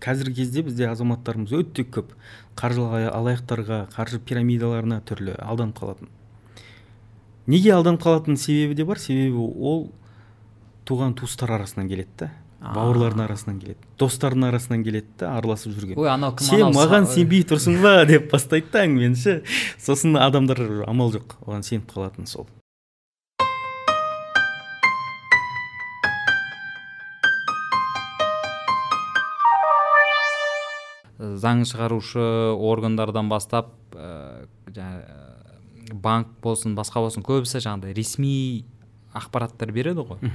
қазіргі кезде бізде азаматтарымыз өте көп. Қаржылық алаяқтарға қаржы пирамидаларына түрлі алданып қалатын. Неге алданып қалатын себебі де бар? Себебі ол туған туыстар арасынан келеді да. Бауырлардың арасынан келеді достардың арасынан келеді да араласып жүрген. Ой анау кім сен маған сенбей тұрсың ба? деп бастайды да әңгімені ше. Сосын адамдар амал жоқ оған сеніп қалатын сол. Заң шығарушы органдардан бастап ә, банк болсын басқа болсын көбісі жаңағыдай ресми ақпараттар береді ғой.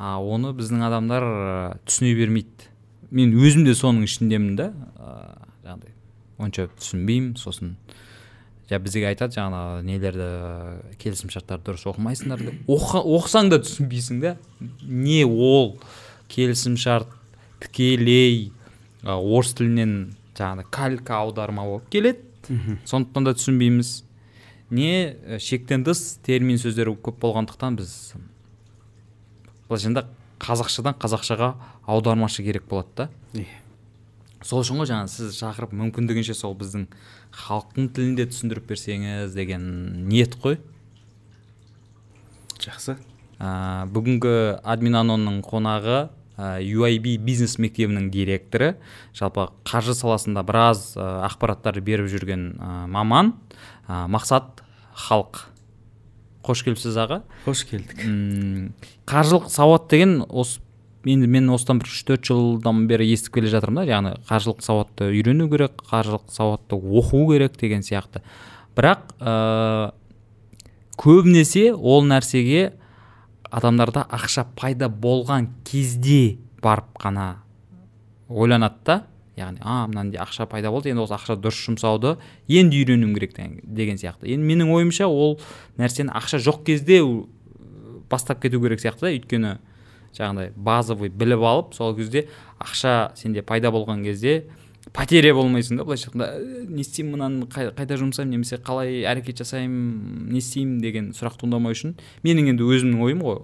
А оны біздің адамдар түсіне бермейді. Мен өзім де соның ішіндемін да. Жаңағыдай онша түсінбеймін. Сосын жа бізге айтады жаңағы нелерді келісімшарттарды дұрыс оқымайсыңдар деп. Оқысаң да түсінбейсің да. Не ол келісімшарт тікелей орыс тілінен жаңағыдай калька аударма болып келеді. Сондықтан да түсінбейміз. Не э, шектен тыс термин сөздер көп болғандықтан біз былайша айтқанда қазақшадан қазақшаға аудармашы керек болады да. Сол үшін ғой жаңағы сіз шақырып мүмкіндігінше сол біздің халықтың тілінде түсіндіріп берсеңіз деген ниет қой. Жақсы. Ә, бүгінгі админанонның қонағы UIB бизнес мектебінің директоры. Жалпы қаржы саласында біраз ә, ақпараттар беріп жүрген ә, маман. Ә, мақсат халық. Қош келіпсіз аға. Қош келдік. Қаржылық сауат деген осы енді мен осыдан бір үш төрт жылдан бері естіп келе жатырмын да яғни қаржылық сауатты үйрену керек қаржылық сауатты оқу керек деген сияқты. Бірақ ә, көбінесе ол нәрсеге адамдарда ақша пайда болған кезде барып қана ойланады да яғни а мынандай ақша пайда болды енді осы ақша дұрыс жұмсауды енді үйренуім керек деген сияқты енді менің ойымша ол нәрсені ақша жоқ кезде бастап кету керек сияқты да. Өйткені жаңағыдай базовый біліп алып сол кезде ақша сенде пайда болған кезде потеря болмайсың да былайша айтқанда. «Ә, не істеймін мынаны қайда жұмсаймын немесе қалай әрекет жасаймын не істеймін деген сұрақ туындамау үшін менің енді өзімнің ойым ғой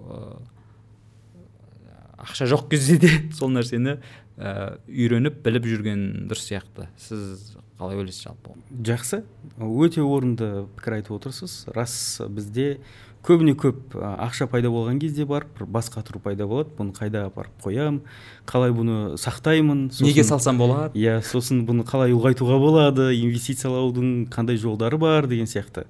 ақша жоқ кезде де сол нәрсені ә, үйреніп біліп жүрген дұрыс сияқты. Сіз қалай ойлайсыз жалпы жақсы. Өте орынды пікір айтып отырсыз. Рас бізде көбіне көп ақша пайда болған кезде барып бір бас қатыру пайда болады. Бұны қайда апарып қоямын қалай бұны сақтаймын? Сосын, неге салсам болады? Иә сосын бұны қалай ұлғайтуға болады? Инвестициялаудың қандай жолдары бар? деген сияқты.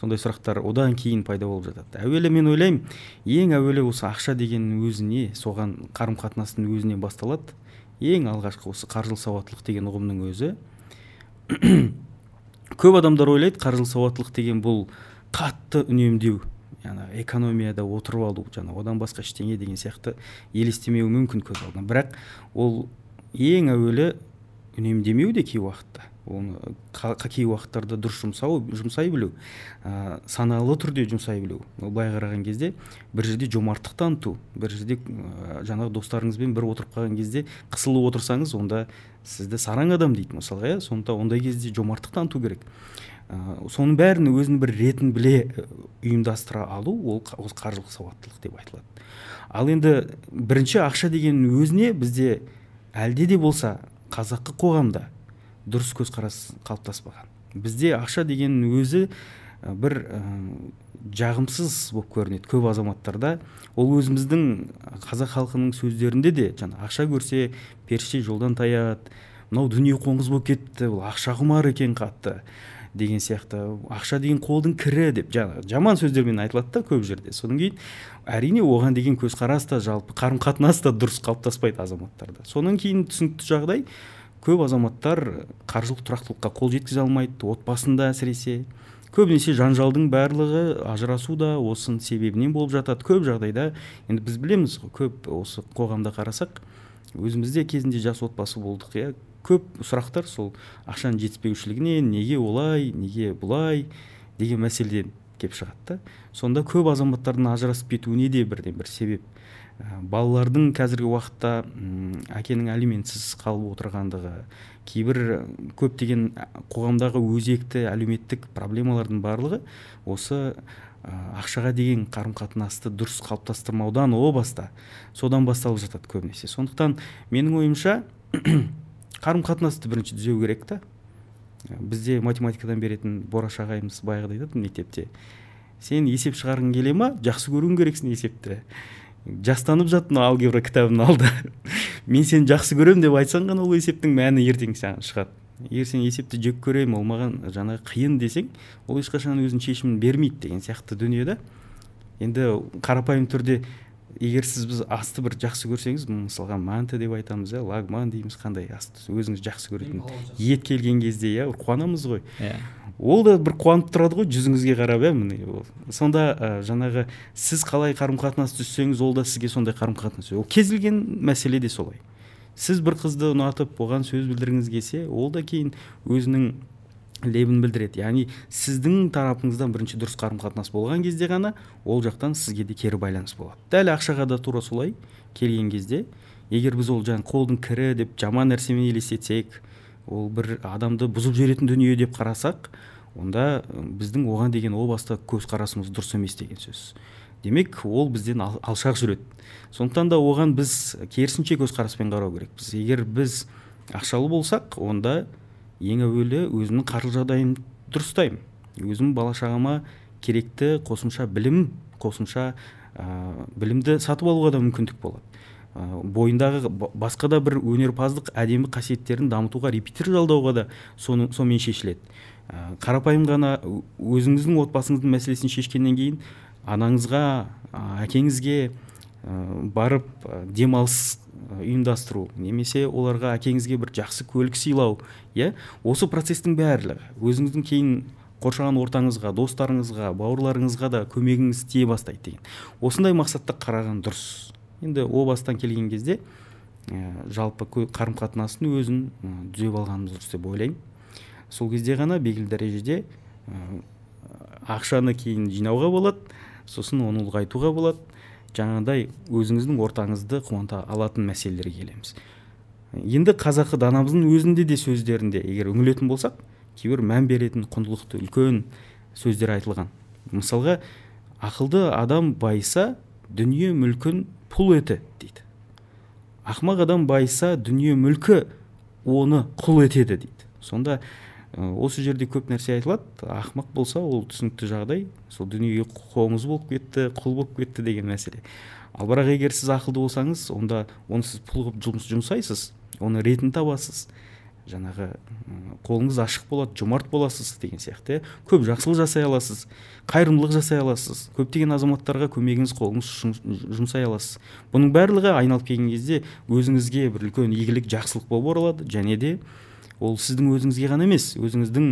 Сондай сұрақтар одан кейін пайда болып жатады. Әуелі мен ойлаймын ең әуелі осы ақша деген өзіне соған қарым қатынастың өзінен басталады. Ең алғашқы осы қаржылық сауаттылық деген ұғымның өзі көп адамдар ойлайды қаржылық сауаттылық деген бұл қатты үнемдеу яғни экономияда отырып алу жаңа одан басқа ештеңе деген сияқты елестемеуі мүмкін көз алдына. Бірақ ол ең әуелі үнемдемеу де кей уақытта. Оны кей уақыттарда дұрыс жұмсау жұмсай білу ә, саналы түрде жұмсай білу. Былай қараған кезде бір жерде жомарттық таныту бір жерде ә, жаңағы достарыңызбен бір отырып қалған кезде қысылып отырсаңыз онда сізді сараң адам дейді мысалға иә? Сондықтан ондай кезде жомарттық таныту керек. Ә, соның бәрін өзінің бір ретін біле ұйымдастыра алу ол осы қаржылық сауаттылық деп айтылады. Ал енді бірінші ақша деген өзіне бізде әлде де болса қазақы қоғамда дұрыс көзқарас қалыптаспаған. Бізде ақша деген өзі бір ә, жағымсыз болып көрінеді көп азаматтарда. Ол өзіміздің қазақ халқының сөздерінде де жаңа ақша көрсе періште жолдан таяды мынау дүние қоңыз болып кетті бұл ақша құмар екен қатты деген сияқты. Ақша деген қолдың кірі деп жаңа жаман сөздермен айтылады да көп жерде. Содан кейін әрине оған деген көзқарас та жалпы қарым қатынас та дұрыс қалыптаспайды азаматтарда. Содан кейін түсінікті жағдай көп азаматтар қаржылық тұрақтылыққа қол жеткізе алмайды отбасында әсіресе. Көбінесе жанжалдың барлығы ажырасу да осының себебінен болып жатады. Көп жағдайда енді біз білеміз ғой көп осы қоғамда қарасақ өзіміз де кезінде жас отбасы болдық иә. Көп сұрақтар сол ақшаның жетіспеушілігінен неге олай неге бұлай деген мәселеден келіп шығады да. Сонда көп азаматтардың ажырасып кетуіне де бірден бір себеп балалардың қазіргі уақытта әкенің алиментсіз қалып отырғандығы кейбір көптеген қоғамдағы өзекті әлеуметтік проблемалардың барлығы осы ақшаға деген қарым қатынасты дұрыс қалыптастырмаудан о баста содан басталып жатады көбінесе. Сондықтан менің ойымша қарым қатынасты бірінші түзеу керек та. Бізде математикадан беретін бораш ағайымыз баяғыда айтатын мектепте сен есеп шығарғың келе ма? Жақсы көруің керексің есепті жастанып жат мына алгебра кітабын алды. Мен сені жақсы көремін деп айтсаң ғана ол есептің мәні ертең саған шығады. Егер сен есепті жек көремін ол маған жаңағы қиын десең ол ешқашан өзінің шешімін бермейді деген сияқты дүние да енді қарапайым түрде егер сіз біз асты бір жақсы көрсеңіз мысалға манты деп айтамыз иә лагман дейміз қандай асты өзіңіз жақсы көретін ет келген кезде иә қуанамыз ғой. Иә. Ол да бір қуанып тұрады ғой жүзіңізге қарап иә міне сонда ә, жаңағы сіз қалай қарым қатынас түзсеңіз ол да сізге сондай қарым қатынас ол кез келген мәселе де солай. Сіз бір қызды ұнатып оған сөз білдіргіңіз келсе ол да кейін өзінің лебін білдіреді. Яғни сіздің тарапыңыздан бірінші дұрыс қарым қатынас болған кезде ғана ол жақтан сізге де кері байланыс болады. Дәл ақшаға да тура солай келген кезде егер біз ол жаңағы қолдың кірі деп жаман нәрсемен елестетсек ол бір адамды бұзып жіберетін дүние деп қарасақ онда біздің оған деген о баста көзқарасымыз дұрыс емес деген сөз. Демек ол бізден алшақ жүреді. Сондықтан да оған біз керісінше көзқараспен қарау керекпіз. Егер біз ақшалы болсақ онда ең әуелі өзімнің қаржы жағдайын дұрыстаймын. Өзім бала шағама керекті қосымша білім қосымша ә, білімді сатып алуға да мүмкіндік болады. Ә, бойындағы басқа да бір өнерпаздық әдемі қасиеттерін дамытуға репетитор жалдауға да соны, сонымен шешіледі. Қарапайым ғана өзіңіздің отбасыңыздың мәселесін шешкеннен кейін анаңызға әкеңізге барып демалыс ұйымдастыру немесе оларға әкеңізге бір жақсы көлік сыйлау иә? Осы процестің барлығы өзіңіздің кейін қоршаған ортаңызға достарыңызға бауырларыңызға да көмегіңіз тие бастайды деген. Осындай мақсатта қараған дұрыс. Енді о бастан келген кезде ә, жалпы қарым қатынастың өзін ә, түзеп алғанымыз дұрыс деп ойлаймын. Сол кезде ғана белгілі дәрежеде ақшаны кейін жинауға болады сосын оны ұлғайтуға болады. Жаңағыдай өзіңіздің ортаңызды қуанта алатын мәселелерге келеміз. Енді қазақы данамыздың өзінде де сөздерінде егер үңілетін болсақ кейбір мән беретін құндылықты үлкен сөздер айтылған. Мысалға ақылды адам байыса дүние мүлкін пұл еті дейді. Ақмақ адам байыса дүние мүлкі оны құл етеді дейді. Сонда осы жерде көп нәрсе айтылады. Ақмақ болса ол түсінікті жағдай. Сол дүниеге қоңыз болып кетті құл болып кетті деген мәселе. Ал бірақ егер сіз ақылды болсаңыз онда оны сіз пұл қылып жұмыс жұмсайсыз оны ретін табасыз. Жаңағы қолыңыз ашық болады жомарт боласыз деген сияқты. Көп жақсылық жасай аласыз қайырымдылық жасай аласыз. Көптеген азаматтарға көмегіңіз қолыңыз жұмсай аласыз. Бұның барлығы айналып келген кезде өзіңізге бір үлкен игілік жақсылық болып оралады және де ол сіздің өзіңізге ғана емес өзіңіздің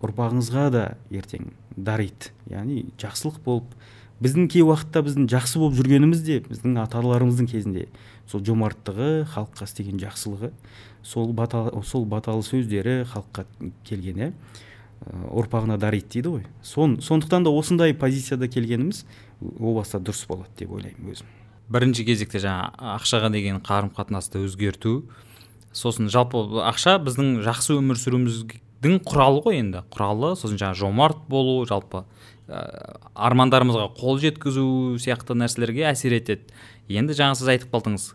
ұрпағыңызға да ертең дариды. Яғни жақсылық болып біздің кей уақытта біздің жақсы болып жүргеніміз де біздің аталарымыздың кезінде. Сол жомарттығы халыққа істеген жақсылығы сол бата, сол баталы сөздері халыққа келген иә. Ұрпағына дариды дейді ғой. Сон, сондықтан да осындай позицияда келгеніміз о баста дұрыс болады деп ойлаймын өзім. Бірінші кезекте жаңа ақшаға деген қарым қатынасты өзгерту сосын жалпы ақша біздің жақсы өмір сүруіміздің құралы ғой енді. Құралы сосын жаңа жомарт болу жалпы Э, армандарымызға қол жеткізу сияқты нәрселерге әсер етеді. Енді жаңа сіз айтып қалдыңыз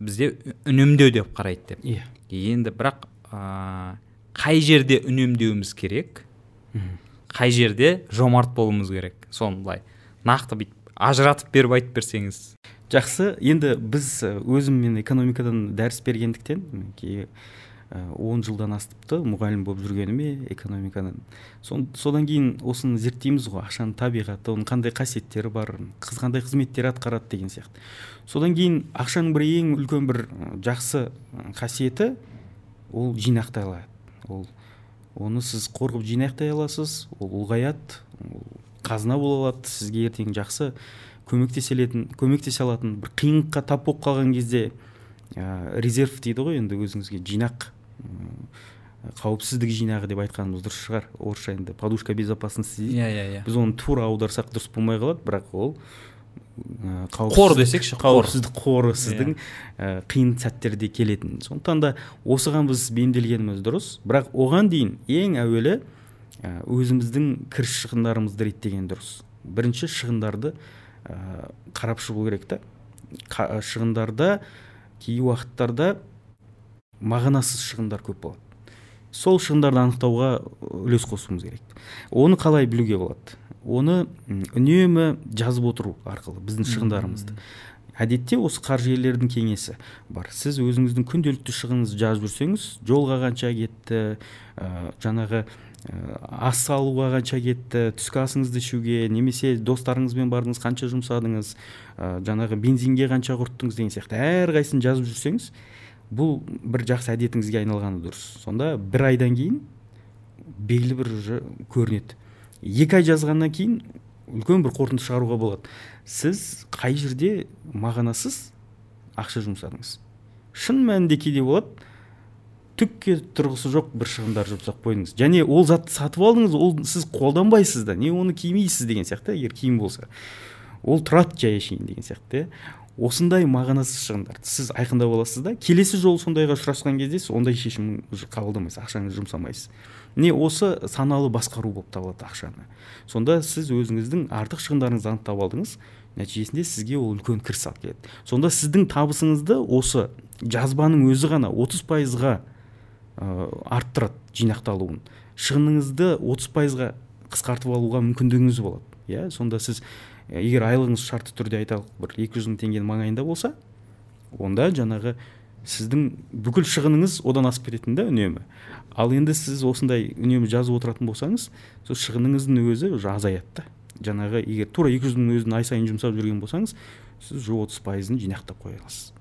бізде үнемдеу деп қарайды деп. Иә. Енді бірақ ә, қай жерде үнемдеуіміз керек қай жерде жомарт болуымыз керек? Соны былай нақты бүйтіп ажыратып беріп айтып берсеңіз. Жақсы. Енді біз өзім мен экономикадан дәріс бергендіктен Э, он жылдан асыпты мұғалім болып жүргеніме экономикадан. Содан кейін осыны зерттейміз ғой. Ақшаның табиғаты оның қандай қасиеттері бар қыз қандай қызметтер атқарады деген сияқты. Содан кейін ақшаның бір ең үлкен бір жақсы қасиеті ол жинақтай алады. Ол оны сіз қорғып жинақтай аласыз ол ұлғаяды қазына бола алады сізге ертең жақсы көмектесе алатын көмектесе алатын бір қиындыққа тап болып қалған кезде ә, резерв дейді ғой енді өзіңізге жинақ қауіпсіздік жинағы деп айтқанымыз дұрыс шығар орысша енді подушка безопасности дейді. Иә иә иә. Біз оны тура аударсақ дұрыс болмай қалады бірақ ол қор десекші қауіпсіздік қоры сіздің ә, қиын сәттерде келетін. Сондықтан да осыған біз бейімделгеніміз дұрыс бірақ оған дейін ең әуелі өзіміздің кіріс шығындарымызды реттеген дұрыс. Бірінші шығындарды қарап шығу керек та. Шығындарда кей уақыттарда мағынасыз шығындар көп болады. Сол шығындарды анықтауға үлес қосуымыз керек. Оны қалай білуге болады? Оны үнемі жазып отыру арқылы біздің шығындарымызды. Әдетте осы қаржыгерлердің кеңесі бар. Сіз өзіңіздің күнделікті шығыныңызды жазып жүрсеңіз жолға қанша кетті ә, жаңағы ас алуға қанша кетті түскі асыңызды ішуге немесе достарыңызбен бардыңыз қанша жұмсадыңыз ә, жаңағы бензинге қанша құрттыңыз деген сияқты. Әрқайсысын жазып жүрсеңіз бұл бір жақсы әдетіңізге айналғаны дұрыс. Сонда бір айдан кейін белгілі бір уже көрінеді. Екі ай жазғаннан кейін үлкен бір қорытынды шығаруға болады. Сіз қай жерде мағынасыз ақша жұмсадыңыз? Шын мәнінде кейде болады түкке тұрғысы жоқ бір шығындар жұмсап қойдыңыз және ол затты сатып алдыңыз ол сіз қолданбайсыз да не оны кимейсіз деген сияқты егер киім болса. Ол тұрады жай әшейін деген сияқты. Осындай мағынасыз шығындарды сіз айқындап аласыз да келесі жолы сондайға ұшырасқан кезде сіз ондай шешім қабылдамайсыз ақшаңызды жұмсамайсыз. Міне осы саналы басқару болып табылады ақшаны. Сонда сіз өзіңіздің артық шығындарыңызды анықтап алдыңыз нәтижесінде сізге ол үлкен кіріс алып келеді. Сонда сіздің табысыңызды осы жазбаның өзі ғана 30 пайызға арттырады жинақталуын. Шығыныңызды 30 пайызға қысқартып алуға мүмкіндігіңіз болады. Иә сонда сіз егер айлығыңыз шартты түрде айталық бір екі жүз мың теңгенің маңайында болса онда жаңағы сіздің бүкіл шығыныңыз одан асып кететін да үнемі. Ал енді сіз осындай үнемі жазып отыратын болсаңыз сол шығыныңыздың өзі уже азаяды да. Жаңағы егер тура екі жүз мың өзін ай сайын жұмсап жүрген болсаңыз сіз уже отыз пайызын жинақтап қоя аласыз.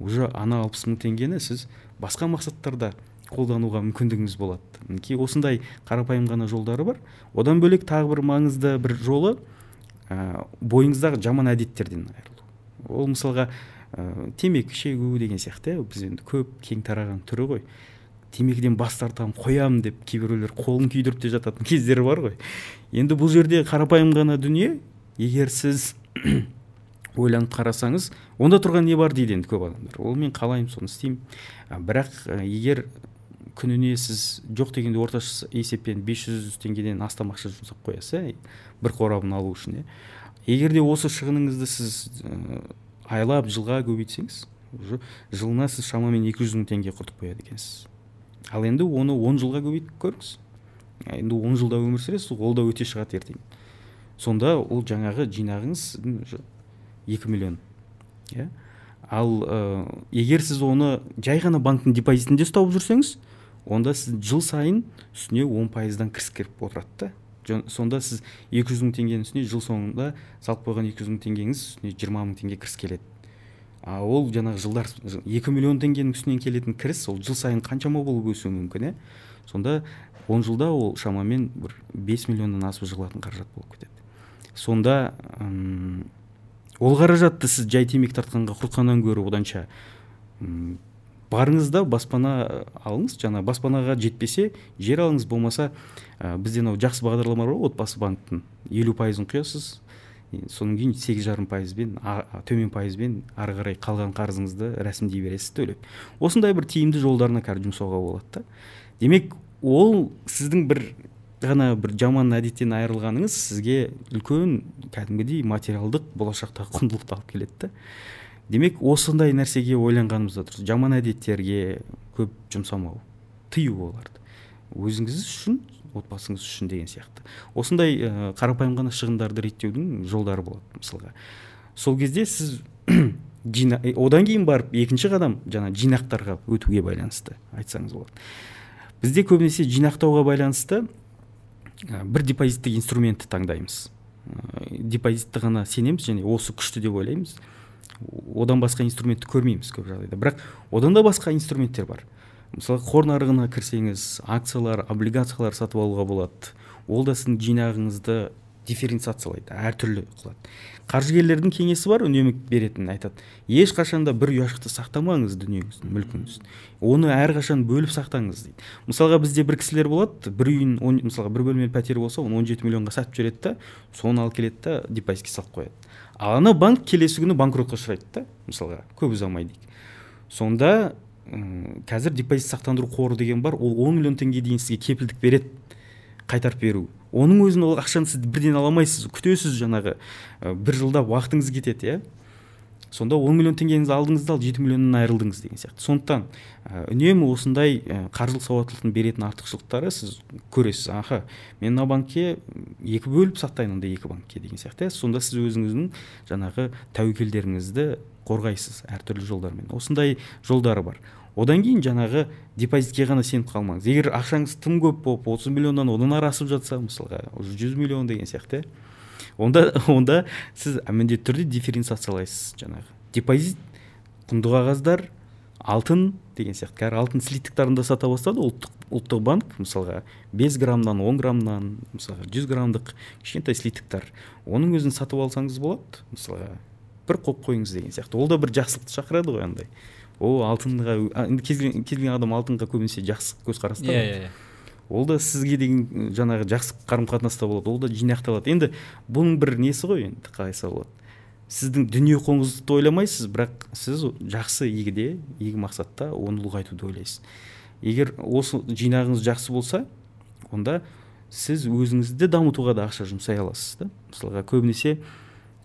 Уже ана алпыс мың теңгені сіз басқа мақсаттарда қолдануға мүмкіндігіңіз болады. Мінекей осындай қарапайым ғана жолдары бар. Одан бөлек тағы бір маңызды бір жолы ә, бойыңыздағы жаман әдеттерден айырылу. Ол мысалға ә, темекі шегу деген сияқты біз енді көп кең тараған түрі ғой. Темекіден бас тартамын қоямын деп кейбіреулер қолын күйдіріп те жататын кездері бар ғой. Енді бұл жерде қарапайым ғана дүние. Егер сіз ойланып қарасаңыз онда тұрған не бар дейді енді көп адамдар. Ол мен қалаймын соны істеймін. Бірақ егер күніне сіз жоқ дегенде орташа есеппен 500 теңгеден астам ақша жұмсап қоясыз бір қорабын алу үшін иә. Егер де осы шығыныңызды сіз айлап жылға көбейтсеңіз уже жылына сіз шамамен 200 жүз мың теңге құртып қояды екенсіз. Ал енді оны 10 жылға көбейтіп көріңіз. Енді 10 жылда өмір сүресіз ол да өте шығады ертең. Сонда ол жаңағы жинағыңыз екі миллион иә. Ал ә, егер сіз оны жай ғана банктің депозитінде ұстап жүрсеңіз онда сіз жыл сайын үстіне он пайыздан кіріс кіріп отырады да. Сонда сіз 200 мың теңгенің үстіне жыл соңында салып қойған 200 мың теңгеңіз үстіне жиырма мың теңге кіріс келеді. А ол жаңағы жылдар екі миллион теңгенің үстінен келетін кіріс ол жыл сайын қаншама болып өсуі мүмкін иә сонда он жылда ол шамамен бір 5 миллионнан асып жығылатын қаражат болып кетеді. Сонда ұм, ол қаражатты сіз жай темекі тартқанға құртқаннан гөрі оданша барыңыз да баспана алыңыз жаңа баспанаға жетпесе жер алыңыз болмаса ә, бізде мынау жақсы бағдарламалар бар отбасы банктің. Елу пайызын құясыз содан кейін сегіз жарым пайызбен төмен пайызбен ары қарай қалған қарызыңызды рәсімдей бересіз төлеп. Осындай бір тиімді жолдарына қазір жұмсауға болады да. Демек ол сіздің бір ғана бір жаман әдеттен айырылғаныңыз сізге үлкен кәдімгідей материалдық болашақтағы құндылықты алып келеді да. Демек осындай нәрсеге ойланғанымыз дұрыс. Жаман әдеттерге көп жұмсамау тыю оларды. Өзіңіз үшін отбасыңыз үшін деген сияқты. Осындай ә, қарапайым ғана шығындарды реттеудің жолдары болады мысалға. Сол кезде сіз жина, одан кейін барып екінші қадам жаңа жинақтарға өтуге байланысты айтсаңыз болады. Бізде көбінесе жинақтауға байланысты ә, бір депозиттік инструментті таңдаймыз. Ә, депозитті ғана сенеміз және осы күшті деп ойлаймыз. Одан басқа инструментті көрмейміз көп жағдайда. Бірақ одан да басқа инструменттер бар. Мысалы қор нарығына кірсеңіз акциялар облигациялар сатып алуға болады. Ол да сіздің жинағыңызды дифференциациялайды әртүрлі қылады. Қаржыгерлердің кеңесі бар үнемі беретін айтады. Ешқашан да бір ұяшықты сақтамаңыз дүниеңізді мүлкіңізді оны әрқашан бөліп сақтаңыз дейді. Мысалға бізде бір кісілер болады бір үйін мысалға бір бөлмелі пәтері болса оны он жеті миллионға сатып жібереді да соны алып келеді да депозитке салып қояды. Ал ана банк келесі күні банкротқа ұшырайды да мысалға. Көп ұзамай дейік. Сонда қазір депозит сақтандыру қоры деген бар ол 10 миллион теңге дейін сізге кепілдік береді қайтарып беру. Оның өзін ол ақшаны сіз бірден ала алмайсыз күтесіз жаңағы бір жылда уақытыңыз кетеді иә? Сонда он миллион теңгеңізді алдыңыз да ал жеті миллионнан айырылдыңыз деген сияқты. Сондықтан үнемі осындай қаржылық сауаттылықтың беретін артықшылықтары сіз көресіз. Аха мен мына банкке екі бөліп сақтаймын андай екі банкке деген сияқты иә. Сонда сіз өзіңіздің жаңағы тәуекелдеріңізді қорғайсыз әртүрлі жолдармен. Осындай жолдары бар. Одан кейін жаңағы депозитке ғана сеніп қалмаңыз. Егер ақшаңыз тым көп болып отыз миллионнан одан ары асып жатса мысалға уже жүз миллион деген сияқты онда онда сіз міндетті түрде дифференциациялайсыз жаңағы. Депозит құнды қағаздар алтын деген сияқты. Қазір алтын слиттықтарын да сата бастады. Ұлттық ұлттық банк мысалға 5 граммнан 10 граммнан мысалға 100 граммдық кішкентай слиттіктар оның өзін сатып алсаңыз болады. Мысалға бір қойып қойыңыз деген сияқты. Ол да бір жақсылықты шақырады ғой андай. Ол алтынға енді кез келген адам алтынға көбінесе жақсы көзқараста иә иә. Ол да сізге деген жаңағы жақсы қарым қатынаста болады ол да жинақталады енді бұның бір несі ғой енді қалай айтса болады? Сіздің дүние қоңыздықты ойламайсыз бірақ сіз жақсы игіде игі мақсатта оны ұлғайтуды ойлайсыз. Егер осы жинағыңыз жақсы болса онда сіз өзіңізді дамытуға да ақша жұмсай аласыз да. Мысалға көбінесе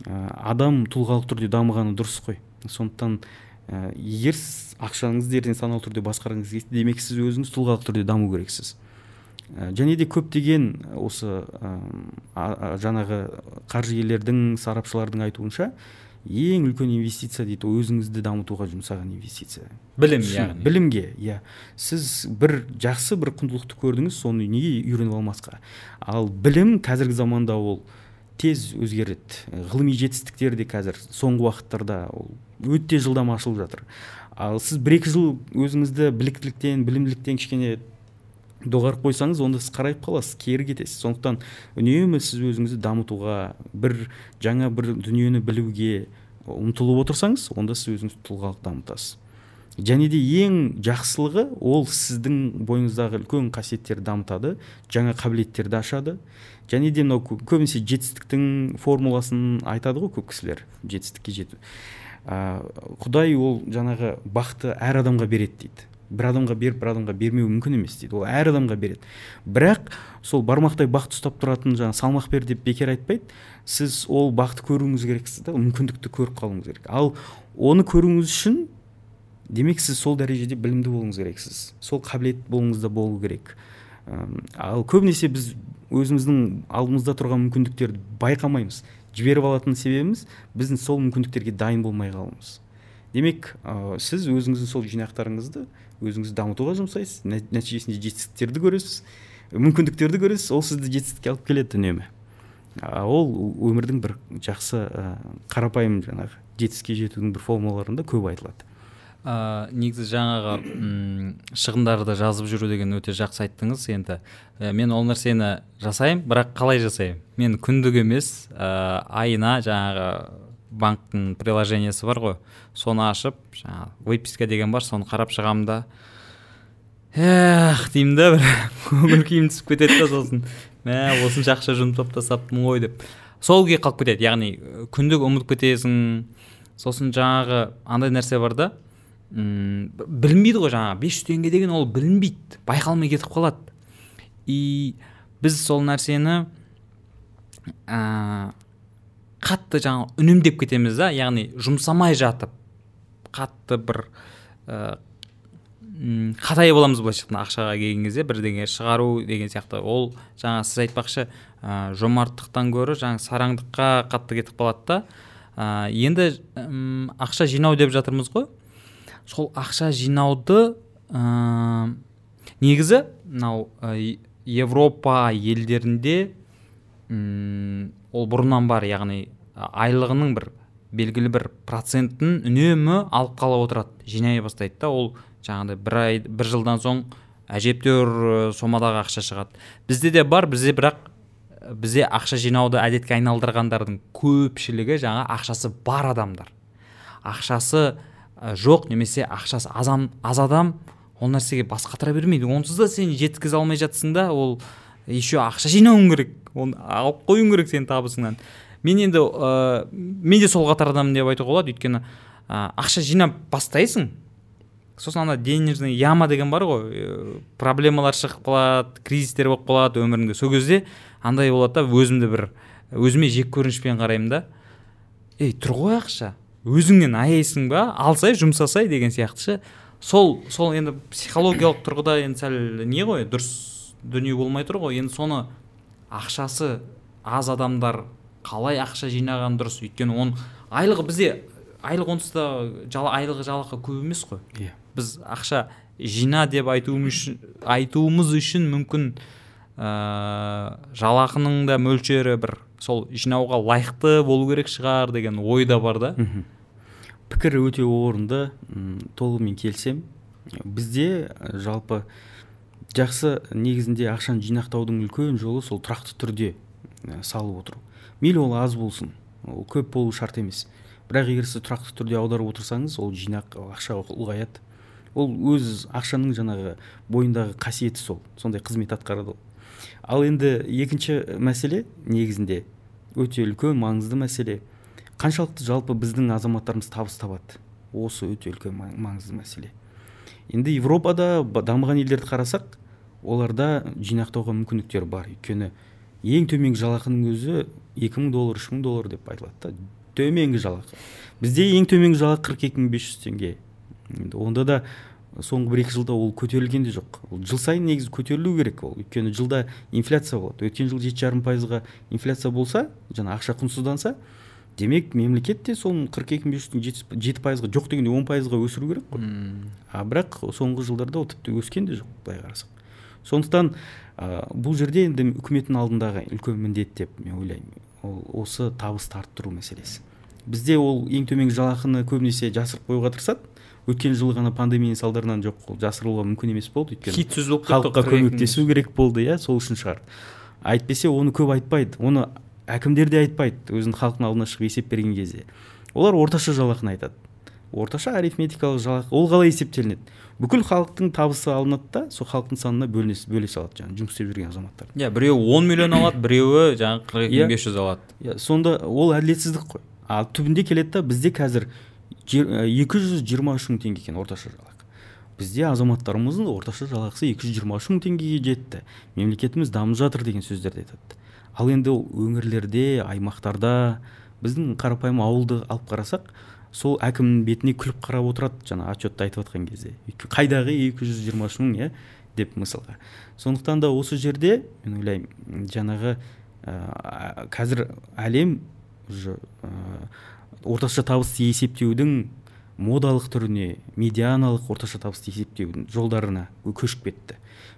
адам тұлғалық түрде дамығаны дұрыс қой. Сондықтан ә, егер сіз ақшаңызды ертең саналы түрде басқарғыңыз келсе демек сіз өзіңіз тұлғалық түрде даму керексіз. Және де көптеген осы ә, жаңағы қаржыгерлердің сарапшылардың айтуынша ең үлкен инвестиция дейді өзіңізді дамытуға жұмсаған инвестиция. Білім яғни. білімге иә. Сіз бір жақсы бір құндылықты көрдіңіз соны неге үйреніп алмасқа? Ал білім қазіргі заманда ол тез өзгереді. Ғылыми жетістіктер де қазір соңғы уақыттарда ол өте жылдам ашылып жатыр. Ал сіз бір екі жыл өзіңізді біліктіліктен білімділіктен кішкене доғарып қойсаңыз онда сіз қарайып қаласыз кері кетесіз. Сондықтан үнемі сіз өзіңізді дамытуға бір жаңа бір дүниені білуге ұмтылып отырсаңыз онда сіз өзіңізді тұлғалық дамытасыз. Және де ең жақсылығы ол сіздің бойыңыздағы үлкен қасиеттерді дамытады жаңа қабілеттерді ашады. Және де мынау көбінесе жетістіктің формуласын айтады ғой көп кісілер жетістікке жету. Ә, құдай ол жаңағы бақты әр адамға береді дейді. Бір адамға беріп бір адамға бермеуі мүмкін емес дейді. Ол әр адамға береді. Бірақ сол бармақтай бақты ұстап тұратын жаңағы салмақ бер деп бекер айтпайды. Сіз ол бақты көруіңіз керексіз да мүмкіндікті көріп қалуыңыз керек. Ал оны көруіңіз үшін демек сіз сол дәрежеде білімді болуыңыз керексіз. Сол қабілет болуыңызда болу керек. Ал көбінесе біз өзіміздің алдымызда тұрған мүмкіндіктерді байқамаймыз. Жіберіп алатын себебіміз біздің сол мүмкіндіктерге дайын болмай қалуымыз. Демек ә, сіз өзіңіздің сол жинақтарыңызды өзіңізді дамытуға жұмсайсыз нәтижесінде жетістіктерді көресіз мүмкіндіктерді көресіз ол сізді жетістікке алып келеді үнемі. Ол өмірдің бір жақсы қарапайым жаңағы жетістікке жетудің бір формулаларында көп айтылады. Ә, негізі жаңағы шығындарды жазып жүру деген өте жақсы айттыңыз енді. Ә, мен ол нәрсені жасаймын бірақ қалай жасаймын? Мен күндік емес ә, айына жаңағы банктың приложениесі бар ғой. Соны ашып жаңағы выписка деген бар соны қарап шығамын да. Эх деймін да бір. Көңіл күйім түсіп кетеді да сосын. Мә осынша ақша жұмсап тастаппын ғой деп. Сол күйі қалып кетеді. Яғни күндік ұмытып кетесің сосын жаңағы андай нәрсе бар да. М білінбейді ғой жаңағы. Бес жүз теңге деген ол білінбейді. Байқалмай кетіп қалады. И біз сол нәрсені ә, қатты жаңағы үнемдеп кетеміз да яғни жұмсамай жатып қатты бір ә, қатай боламыз былайша айтқанда ақшаға келген кезде бірдеңе шығару деген сияқты. Ол жаңа сіз айтпақшы ә, жомарттықтан гөрі жаңағы сараңдыққа қатты кетіп қалады да. Ә, енді ақша жинау деп жатырмыз ғой. Сол ақша жинауды ә, негізі мынау ә, европа елдерінде ол бұрыннан бар яғни айлығының бір белгілі бір процентін үнемі алып қала отырады жинай бастайды да ол жаңағыдай бір ай бір жылдан соң әжептәуір сомадағы ақша шығады. Бізде де бар бізде бірақ бізде ақша жинауды әдетке айналдырғандардың көпшілігі жаңа ақшасы бар адамдар. Ақшасы жоқ немесе ақшасы азам, аз адам ол нәрсеге бас қатыра бермейді. Онсыз да сен жеткізе алмай жатсың да ол еще ақша жинауың керек. Оны алып қоюың керек сенің табысыңнан. Мен енді ә, мен де сол қатардамын деп айтуға болады. Өйткені ә, ақша жинап бастайсың. Сосын ана денежный яма деген бар ғой. Ә, проблемалар шығып қалады кризистер болып қалады өміріңде. Сол кезде андай болады да өзімді бір өзіме жек көрінішпен қараймын да. Ей тұр ғой ақша. Өзіңнен аяйсың ба? Алсай жұмсасай деген сияқты ше. Сол сол енді психологиялық тұрғыда енді сәл не ғой дұрыс дүние болмай тұр ғой. Енді соны ақшасы аз адамдар қалай ақша жинаған дұрыс. Өйткені оның айлығы бізде айлық онсыз да жала, айлығы жалақы көп емес қой. Иә. Біз ақша жина деп айтуымыз үшін, айтуымыз үшін мүмкін ә, жалақының да мөлшері бір сол жинауға лайықты болу керек шығар деген ой да бар да. Мхм. Пікір өте орынды. Толығымен келісемін. Бізде ә, жалпы жақсы негізінде ақшаны жинақтаудың үлкен жолы сол тұрақты түрде ә, салып отыру. Мейлі ол аз болсын ол көп болу шарт емес. Бірақ егер сіз тұрақты түрде аударып отырсаңыз ол жинақ ақша ұлғаяды. Ол өз ақшаның жаңағы бойындағы қасиеті сол сондай қызмет атқарады ол. Ал енді екінші мәселе негізінде өте үлкен маңызды мәселе. Қаншалықты жалпы біздің азаматтарымыз табыс табады? Осы өте үлкен маңызды мәселе. Енді европада дамыған елдерді қарасақ оларда жинақтауға мүмкіндіктер бар. Өйткені ең төменгі жалақының өзі 2000 доллар үш мың доллар деп айтылады да. Төменгі жалақы. Бізде ең төменгі жалақы қырық екі мың бес жүз теңге. Енді онда да соңғы бір екі жылда ол көтерілген де жоқ. Ол жыл сайын негізі көтерілу керек ол. Өйткені жылда инфляция болады. Өткен жылы жеті жарым пайызға инфляция болса жаңа ақша құнсызданса демек мемлекет те соның қырық екі мың бес жүздің жеті пайызға жоқ дегенде он пайызға өсіру керек қой. А бірақ соңғы жылдарда ол тіпті өскен де жоқ былай қарасақ. Сондықтан ә, бұл жерде енді үкіметтің алдындағы үлкен міндет деп мен ойлаймын. Ол осы табысты арттыру мәселесі. Бізде ол ең төменгі жалақыны көбінесе жасырып қоюға тырысады. Өткен жылы ғана пандемияның салдарынан жоқ ол жасыруға мүмкін емес болды өйткені хит сөз болып халыққа көмектесу керек болды иә сол үшін шығар әйтпесе оны көп айтпайды оны әкімдер де айтпайды өзінің халықтың алдына шығып есеп берген кезде. Олар орташа жалақыны айтады. Орташа арифметикалық жалақы ол қалай есептелінеді? Бүкіл халықтың табысы алынады да сол халықтың санына бөліне, бөле салады жаңағы жұмыс істеп жүрген азаматтар. Иә біреуі он миллион алады біреуі жаңағы қырық екі мың бес жүз алады. Иә сонда ол әділетсіздік қой. Ал түбінде келеді да бізде қазір екі жүз жиырма үш мың теңге екен орташа жалақы. Бізде азаматтарымыздың орташа жалақысы екі жүз жиырма үш мың теңгеге жетті. Мемлекетіміз дамып жатыр деген сөздерді айтады. Ал енді өңірлерде аймақтарда біздің қарапайым ауылды алып қарасақ сол әкімнің бетіне күліп қарап отырады жаңа отчетты айтып жатқан кезде. Қайдағы екі жүз жиырма үш мың иә деп мысалға. Сондықтан да осы жерде мен ойлаймын жаңағы ә, қазір әлем уже ә, орташа табысты есептеудің модалық түріне медианалық орташа табысты есептеудің жолдарына көшіп кетті.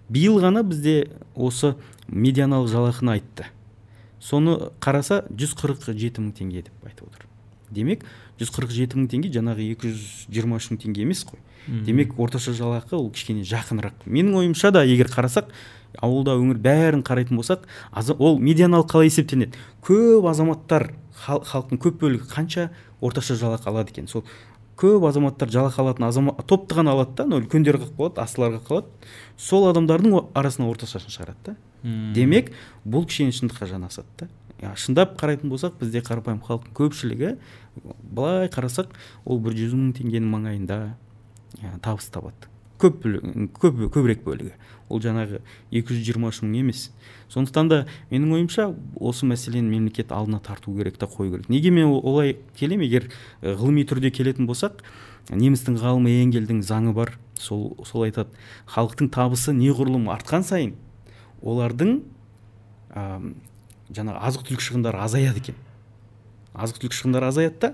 Биыл ғана бізде осы медианалық жалақыны айтты. Соны қараса 147 мың теңге деп айтып отыр. Демек 147 мың теңге жаңағы 223 үш мың теңге емес қой. Демек орташа жалақы ол кішкене жақынырақ. Менің ойымша да егер қарасақ ауылда өңір бәрін қарайтын болсақ ол медианалық қалай есептелінеді? Көп азаматтар халықтың көп бөлігі қанша орташа жалақы алады екен? Сол көп азаматтар жалақы алатын азамат топты ғана алады да анау үлкендер қалып қалады астылар қалады. Сол адамдардың арасынан орташасын шығарады да. Демек бұл кішкене шындыққа жанасады да. Шындап қарайтын болсақ бізде қарапайым халықтың көпшілігі былай қарасақ ол бір жүз мың теңгенің маңайында табыс табады. Көп көп көбірек бөлігі. Ол жаңағы 223 мың емес. Сондықтан да менің ойымша осы мәселені мемлекет алдына тарту керек та қою керек. Неге мен олай келемін егер ғылыми түрде келетін болсақ немістің ғалымы энгельдің заңы бар. Сол сол айтады. Халықтың табысы неғұрлым артқан сайын олардың ә, жаңағы азық түлік шығындары азаяды екен. Азық түлік шығындары азаяды да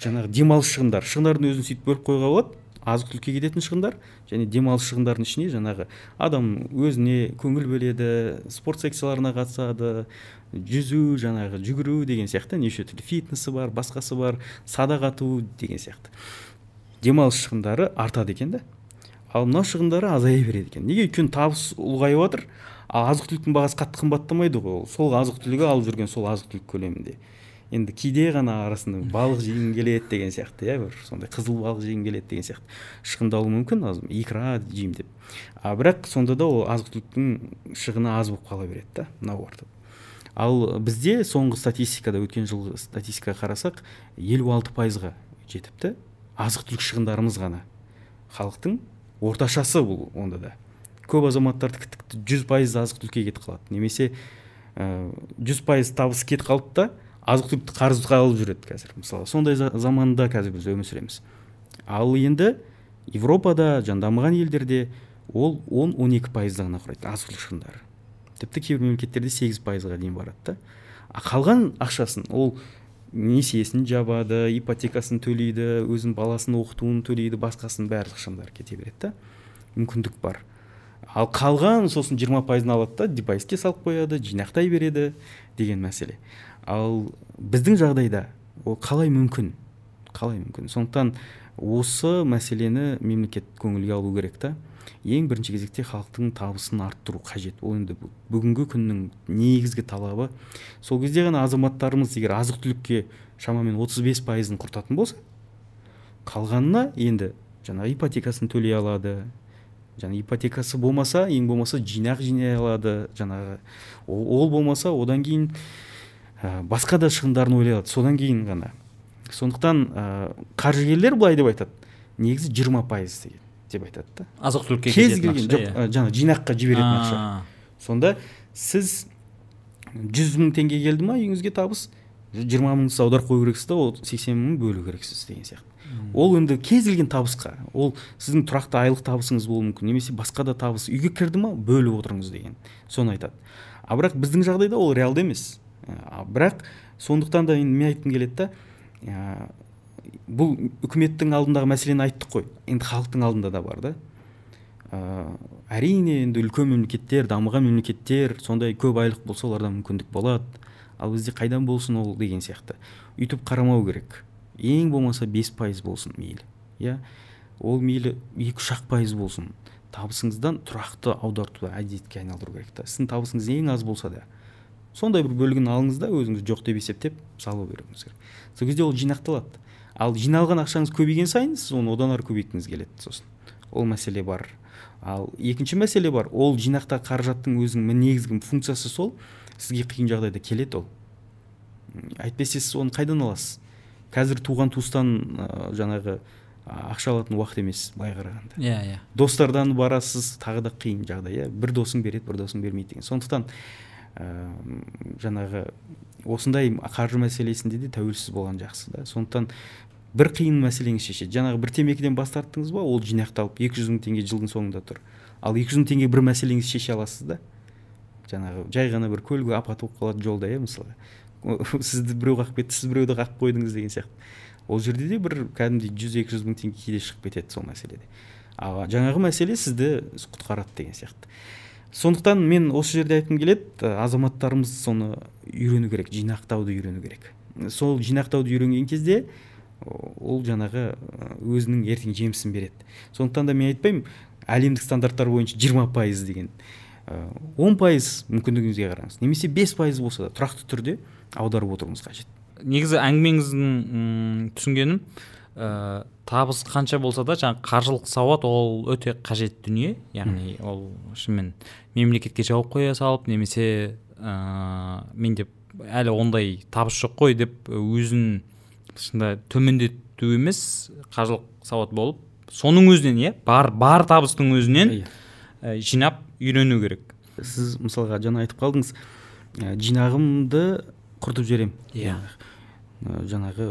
жаңағы демалыс шығындар шығындардың өзін сөйтіп бөліп қоюға болады азық түлікке кететін шығындар және демалыс шығындарының ішіне жаңағы адам өзіне көңіл бөледі спорт секцияларына қатысады жүзу жаңағы жүгіру деген сияқты неше түрлі фитнесі бар басқасы бар садақ ату деген сияқты. Демалыс шығындары артады екен да. Ал мына шығындары азая береді екен. Неге? Өйткені табыс ұлғайып жатыр ал азық түліктің бағасы қатты қымбаттамайды ғой. Сол азық түлігі алып жүрген сол азық түлік көлемінде. Енді кейде ғана арасында балық жегің келеді деген сияқты иә бір сондай қызыл балық жегің келеді деген сияқты. Шығындалуы мүмкін икра жеймін деп. А бірақ сонда да ол азық түліктің шығыны аз болып қала береді да мынау артып ал бізде соңғы статистикада өткен жылғы статистикаға қарасақ елу алты пайызға жетіпті азық түлік шығындарымыз ғана. Халықтың орташасы бұл онда да. Көп азаматтардікі тіпті жүз пайыз азық түлікке кетіп қалады. Немесе жүз пайыз табысы кетіп қалды да азық түлікті қарызға алып жүреді қазір. Мысалы сондай заманда қазір біз өмір сүреміз. Ал енді европада жаңа дамыған елдерде ол 10-12 пайызды ғана құрайды азық түлік шығындары. Тіпті кейбір мемлекеттерде сегіз пайызға дейін барады да. Қалған ақшасын ол несиесін жабады ипотекасын төлейді өзінің баласын оқытуын төлейді басқасын барлық шығындары кете береді да. Мүмкіндік бар. Ал қалған сосын жиырма пайызын алады да депозитке салып қояды жинақтай береді деген мәселе. Ал біздің жағдайда ол қалай мүмкін? Қалай мүмкін? Сондықтан осы мәселені мемлекет көңілге алу керек та. Ең бірінші кезекте халықтың табысын арттыру қажет. Ол енді бүгінгі күннің негізгі талабы. Сол кезде ғана азаматтарымыз егер азық түлікке шамамен 35 пайызын құртатын болса қалғанына енді жаңағы ипотекасын төлей алады жаңа ипотекасы болмаса ең болмаса жинақ жинай алады жаңағы ол, болмаса одан кейін ә, басқа да шығындарын ойлай алады содан кейін ғана. Сондықтан ә, қаржыгерлер былай деп айтады. Негізі 20 пайыз деген деп айтады да. Азық түлікке кез келген жоқ жаңағы жинаққа жіберетін ақша. Сонда сіз жүз мың теңге келді ма үйіңізге табыс? Жиырма мың сіз аударып қою керексіз да ол сексен мың бөлу керексіз деген сияқты. Ол енді кез келген табысқа ол сіздің тұрақты айлық табысыңыз болуы мүмкін немесе басқа да табыс үйге кірді ма бөліп отырыңыз деген соны айтады. А бірақ біздің жағдайда ол реалды емес. А бірақ сондықтан да мен айтқым келеді да бұл үкіметтің алдындағы мәселені айттық қой. Енді халықтың алдында да бар да. Ә, әрине енді үлкен мемлекеттер дамыған мемлекеттер сондай көп айлық болса оларда мүмкіндік болады. Ал бізде қайдан болсын ол деген сияқты. Үйтіп қарамау керек. Ең болмаса бес пайыз болсын мейлі иә? Ол мейлі екі үш ақ пайыз болсын. Табысыңыздан тұрақты аудартуды әдетке айналдыру керек та. Сіздің табысыңыз ең аз болса да сондай бір бөлігін алыңыз да өзіңіз жоқ деп есептеп салу беруіңіз керек сол кезде ол жинақталады. Ал жиналған ақшаңыз көбейген сайын сіз оны одан ары көбейткіңіз келеді сосын. Ол мәселе бар. Ал екінші мәселе бар. Ол жинақта қаражаттың өзінің негізгі функциясы сол. Сізге қиын жағдайда келеді ол. Әйтпесе сіз оны қайдан аласыз? Қазір туған туыстан ә, жаңағы ақша алатын уақыт емес былай қарағанда. Иә yeah, иә. Yeah. достардан барасыз тағы да қиын жағдай иә. бір досың береді бір досың бермейді деген. Сондықтан ә, жаңағы осындай қаржы мәселесінде де тәуелсіз болған жақсы да. Сондықтан бір қиын мәселеңіз шешеді. Жаңағы бір темекіден бас тарттыңыз ба ол жинақталып екі жүз мың теңге жылдың соңында тұр. Ал екі жүз мың теңге бір мәселеңізді шеше аласыз да. Жаңағы жай ғана бір көлік апаты болып қалады жолда иә мысалға сізді біреу қағып кетті сіз біреуді қағып қойдыңыз деген сияқты. Ол жерде де бір кәдімгідей жүз екі жүз мың теңге кейде шығып кетеді сол мәселеде. Ал жаңағы мәселе сізді құтқарады деген сияқты. Сондықтан мен осы жерде айтқым келеді азаматтарымыз соны үйрену керек жинақтауды үйрену керек. Сол жинақтауды үйренген кезде ол жаңағы өзінің ертең жемісін береді. Сондықтан да мен айтпаймын әлемдік стандарттар бойынша жиырма пайыз деген. Он пайыз мүмкіндігіңізге қараңыз. Немесе бес пайыз болса да тұрақты түрде аударып отыруыңыз қажет. Негізі әңгімеңіздің түсінгенім ә, табыс қанша болса да жаңағы қаржылық сауат ол өте қажет дүние. Яғни ол шынымен мемлекетке жауап қоя салып немесе ә, менде әлі ондай табыс жоқ қой деп өзін шынында төмендету емес қаржылық сауат болып соның өзінен иә бар бар табыстың өзінен ә, жинап үйрену керек. Сіз мысалға жаңа айтып қалдыңыз ә, жинағымды құртып жіберемін. Иә. Ә, жаңағы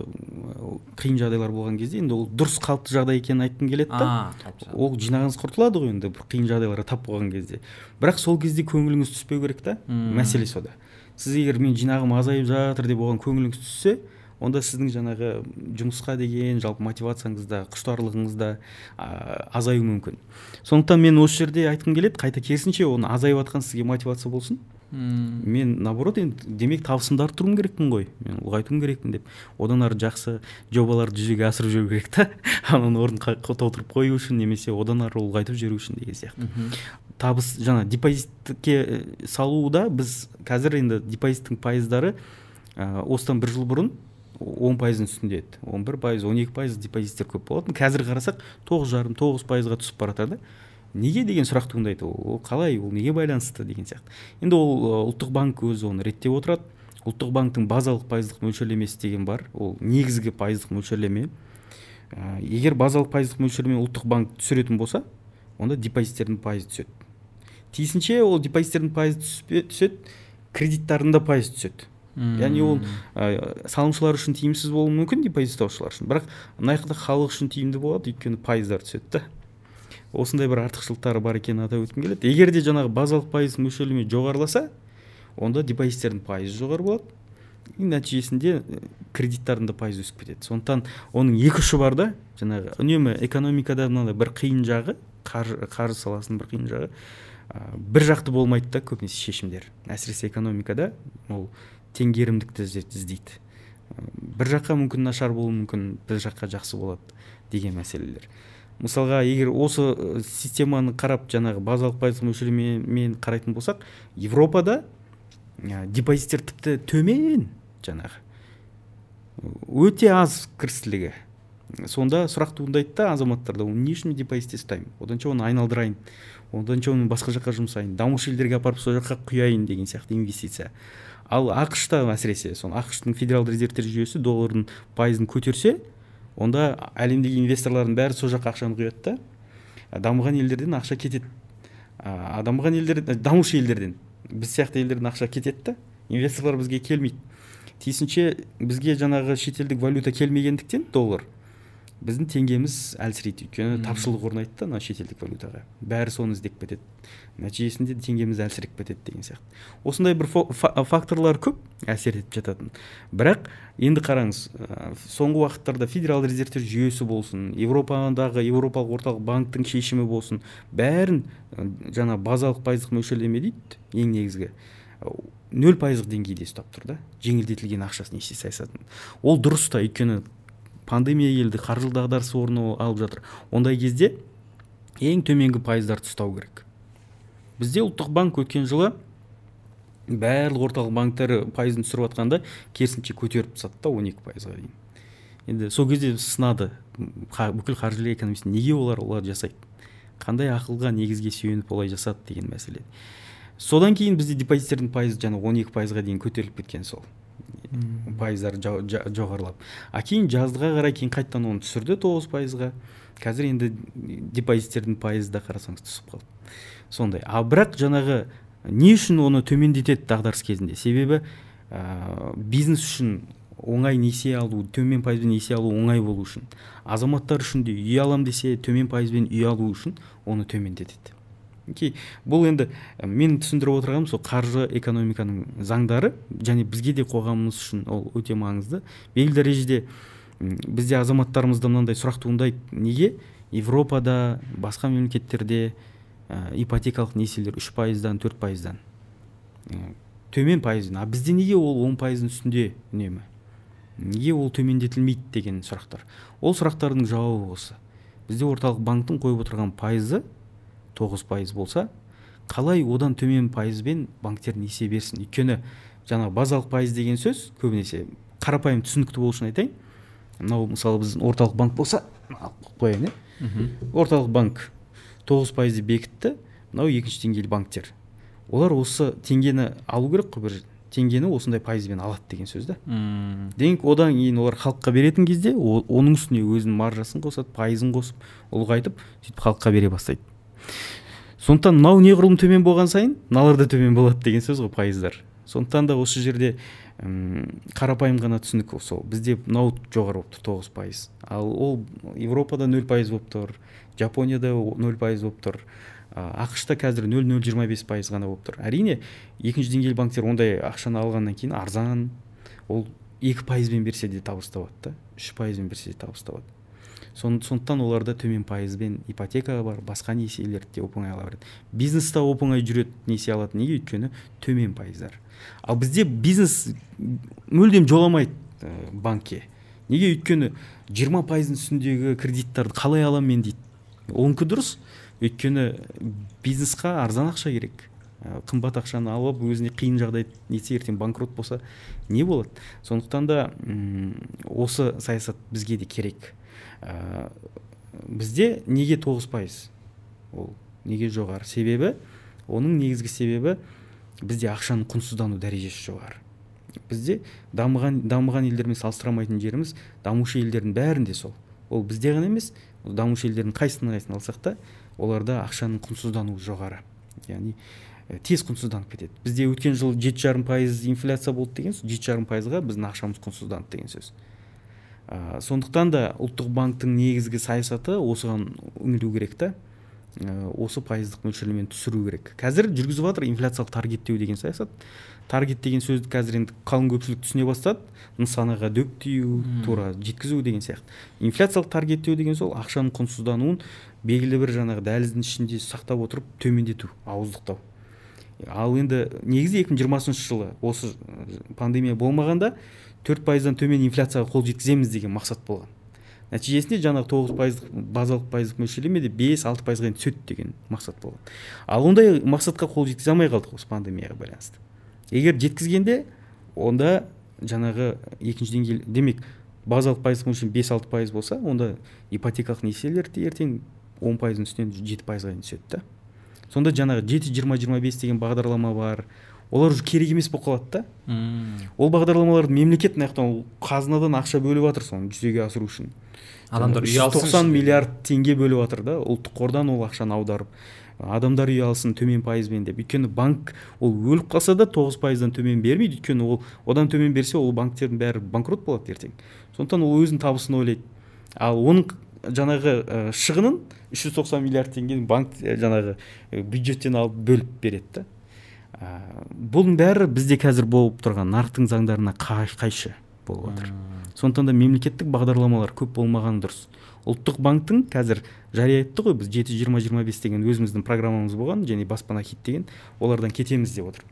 қиын жағдайлар болған кезде енді ол дұрыс қалыпты жағдай екенін айтқым келеді да. Ол жинағыңыз құртылады ғой енді бір қиын жағдайларға тап болған кезде. Бірақ сол кезде көңіліңіз түспеу керек та мәселе сода. Сіз егер мен жинағым азайып жатыр деп оған көңіліңіз түссе онда сіздің жаңағы жұмысқа деген жалпы мотивацияңыз да құштарлығыңыз да азаюы мүмкін. Сондықтан мен осы жерде айтқым келеді қайта керісінше оны азайып жатқан сізге мотивация болсын. Hmm. мен наоборот енді демек табысымды арттыруым керекпін ғой. Мен ұлғайтуым керекпін деп. Одан ары жақсы жобаларды жүзеге асырып жүру керек та. Оның орнын толтырып қою үшін немесе одан ары ұлғайтып жіберу үшін деген сияқты. Табыс жаңа депозитке салуда біз қазір енді депозиттің пайыздары ә, осыдан бір жыл бұрын он пайыздың үстінде еді. Он бір пайыз он екі пайыз депозиттер көп болатын. Қазір қарасақ тоғыз жарым тоғыз пайызға түсіп бара да. Неге деген сұрақ туындайды ол қалай? Ол неге байланысты деген сияқты. Енді ол ұлттық банк өзі оны реттеп отырады. Ұлттық банктың базалық пайыздық мөлшерлемесі деген бар. Ол негізгі пайыздық мөлшерлеме. Ә, егер базалық пайыздық мөлшерлеме ұлттық банк түсіретін болса онда депозиттердің пайызы түседі. Тиісінше ол депозиттердің пайызы түседі кредиттардың да пайызы түседі. Яғни ол ә, салымшылар үшін тиімсіз болуы мүмкін депозит ұстаушылар үшін. Бірақ мына жақта халық үшін тиімді болады өйткені пайыздар түседі да. Осындай бір артықшылықтары бар екенін атап өткім келеді. Егер де жаңағы базалық пайыз мөлшерлеме жоғарыласа онда депозиттердің пайызы жоғары болады. И нәтижесінде кредиттардың да пайызы өсіп кетеді. Сондықтан оның екі ұшы бар да жаңағы үнемі экономикада мынандай бір қиын жағы қаржы, қаржы саласының бір қиын жағы бір жақты болмайды да көбінесе шешімдер. Әсіресе экономикада ол теңгерімдікті іздейді. Бір жаққа мүмкін нашар болуы мүмкін бір жаққа жақсы болады деген мәселелер. Мысалға егер осы системаны қарап жаңағы базалық пайыздық мөлшерлемемен қарайтын болсақ европада депозиттер тіпті төмен жаңағы. Өте аз кірістілігі. Сонда сұрақ туындайды да азаматтарда не үшін депозитте ұстаймын? Оданша оны айналдырайын? Оданша оны басқа жаққа жұмсайын? Дамушы елдерге апарып сол жаққа құяйын? деген сияқты инвестиция. Ал ақш та әсіресе сол ақш тың федералды резервтер жүйесі доллардың пайызын көтерсе онда әлемдегі инвесторлардың бәрі сол жаққа ақшаны құяды да. Дамыған елдерден ақша кетеді. А дамыған елдер дамушы елдерден. Біз сияқты елдерден ақша кетеді да. Инвесторлар бізге келмейді. Тиісінше бізге жаңағы шетелдік валюта келмегендіктен доллар. Біздің теңгеміз әлсірейді өйткені тапшылық орнайды да мына шетелдік валютаға. Бәрі соны іздеп кетеді. Нәтижесінде теңгеміз әлсіреп кетеді деген сияқты. Осындай бір факторлар көп әсер етіп жататын. Бірақ енді қараңыз соңғы уақыттарда федералды резервтер жүйесі болсын европадағы еуропалық орталық банктің шешімі болсын бәрін жаңа базалық пайыздық мөлшерлеме дейді ең негізгі. Нөл пайыздық деңгейде ұстап тұр да жеңілдетілген ақшасы несие саясатын. Ол дұрыс та өйткені пандемия келді қаржылық дағдарыс орын алып жатыр. Ондай кезде ең төменгі пайыздарды ұстау керек. Бізде ұлттық банк өткен жылы барлық орталық банктері пайызын түсіріп жатқанда керісінше көтеріп тастады да он екі пайызға дейін. Енді сол кезде сынады бүкіл қаржылық экономист неге олар олар жасайды? Қандай ақылға негізге сүйеніп олай жасады деген мәселе. Содан кейін бізде депозиттердің пайызы жаңа он екі пайызға дейін көтеріліп кеткен сол. Пайыздары жоғарылап. А кейін жаздыға қарай кейін қайтадан оны түсірді тоғыз пайызға. Қазір енді депозиттердің пайызы да қарасаңыз түсіп қалды. Сондай. Ал бірақ жаңағы не үшін оны төмендетеді дағдарыс кезінде? Себебі ә, бизнес үшін оңай несие алу төмен пайызбен несие алу оңай болу үшін азаматтар үшін де үй алам десе төмен пайызбен үй алу үшін оны төмендетеді. Мінекей бұл енді мен түсіндіріп отырғаным сол қаржы экономиканың заңдары және бізге де қоғамымыз үшін ол өте маңызды. Белгілі дәрежеде бізде азаматтарымызда мынандай сұрақ туындайды. Неге? Европада басқа мемлекеттерде ә, ипотекалық несиелер үш пайыздан төрт пайыздан. Ә, төмен пайызбен а бізде неге ол он пайыздың үстінде үнемі? Неге ол төмендетілмейді деген сұрақтар. Ол сұрақтардың жауабы осы. Бізде орталық банктің қойып отырған пайызы тоғыз пайыз болса қалай одан төмен пайызбен банктер несие берсін? Өйткені жаңағы базалық пайыз деген сөз көбінесе қарапайым түсінікті болу үшін айтайын. Мынау мысалы біздің орталық банк болса қояйын иә. Орталық банк тоғыз пайызды бекітті. Мынау екінші деңгейлі банктер. Олар осы теңгені алу керек қой бір теңгені осындай пайызбен алады деген сөз да. Мм. Одан кейін олар халыққа беретін кезде оның үстіне өзінің маржасын қосады пайызын қосып ұлғайтып сөйтіп халыққа бере бастайды. Сондықтан мынау неғұрлым төмен болған сайын мыналар да төмен болады деген сөз ғой пайыздар. Сондықтан да осы жерде ұм, қарапайым ғана түсінік сол. Бізде мынау жоғары болып тұр тоғыз пайыз. Ал ол европада нөл пайыз болып тұр жапонияда нөл пайыз болып тұр ақш та қазір нөл нөл жиырма бес пайыз ғана болып тұр. Әрине екінші деңгейлі банктер ондай ақшаны алғаннан кейін арзан ол екі пайызбен берсе де табыс табады да үш пайызбен берсе де табыс табады. Сондықтан оларда төмен пайызбен ипотека бар басқа несиелерді де оп оңай ала береді. Бизнес та оп оңай жүреді несие алады. Неге? Өйткені төмен пайыздар. Ал бізде бизнес мүлдем жоламайды ә, банкке. Неге? Өйткені жиырма пайыздың үстіндегі кредиттарды қалай аламын мен дейді. Оныкі дұрыс. Өйткені бизнесқа арзан ақша керек. Ә, қымбат ақшаны алып өзіне қиын жағдай нетсе ертең банкрот болса не болады? Сондықтан да осы саясат бізге де керек. Ә, бізде неге тоғыз пайыз ол неге жоғары? Себебі оның негізгі себебі бізде ақшаның құнсыздану дәрежесі жоғары. Бізде дамыған дамыған елдермен салыстыра жеріміз дамушы елдердің бәрінде сол. Ол бізде ғана емес дамушы елдердің қайсысын қайсысын алсақ та оларда ақшаның құнсыздануы жоғары. Яғни тез құнсызданып кетеді. Бізде өткен жылы жеті жарым пайыз инфляция болды деген сөз жеті жарым пайызға біздің ақшамыз құнсызданды деген сөз. Ә, сондықтан да ұлттық банктің негізгі саясаты осыған үңілу керек та. Ә, осы пайыздық мөлшерлемені түсіру керек. Қазір жүргізіп жатыр инфляциялық таргеттеу деген саясат. Таргет деген сөзді қазір енді қалың көпшілік түсіне бастады. Нысанаға дөп тию тура жеткізу деген сияқты. Инфляциялық таргеттеу деген сол ақшаның құнсыздануын белгілі бір жаңағы дәліздің ішінде сақтап отырып төмендету ауыздықтау. Ал енді негізі 2020 жылы осы пандемия болмағанда төрт пайыздан төмен инфляцияға қол жеткіземіз деген мақсат болған. Нәтижесінде жаңағы тоғыз пайыздық базалық пайыздық мөлшерлемеде бес алты пайызға дейін түседі деген мақсат болған. Ал ондай мақсатқа қол жеткізе алмай қалдық осы пандемияға байланысты. Егер жеткізгенде онда жаңағы екінші деңгейлі демек базалық пайыздық мөлшер бес алты пайыз болса онда ипотекалық несиелер ертең он пайыздың үстінен жеті пайызға дейін түседі да. Сонда жаңағы жеті жиырма жиырма бес деген бағдарлама бар олар уже керек емес болып қалады да. Ол бағдарламаларды мемлекет мына жақтан қазынадан ақша бөліп жатыр соны жүзеге асыру үшін. Адамдар үй тоқсан миллиард теңге бөліп жатыр да ұлттық қордан ол ақшаны аударып адамдар үй алсын төмен пайызбен деп. Өйткені банк ол өліп қалса да тоғыз пайыздан төмен бермейді өйткені ол одан төмен берсе ол банктердің бәрі банкрот болады ертең. Сондықтан ол өзінің табысын ойлайды. Ал оның жаңағы ә, шығынын үш жүз тоқсан миллиард теңгені банк жаңағы бюджеттен алып бөліп береді да. Ә, бұның бәрі бізде қазір болып тұрған нарықтың заңдарына қайшы болып жатыр сондықтан да мемлекеттік бағдарламалар көп болмаған дұрыс. Ұлттық банктің қазір жария етті ғой біз жеті жиырма жиырма бес деген өзіміздің программамыз болған және баспана хит деген. Олардан кетеміз деп отыр.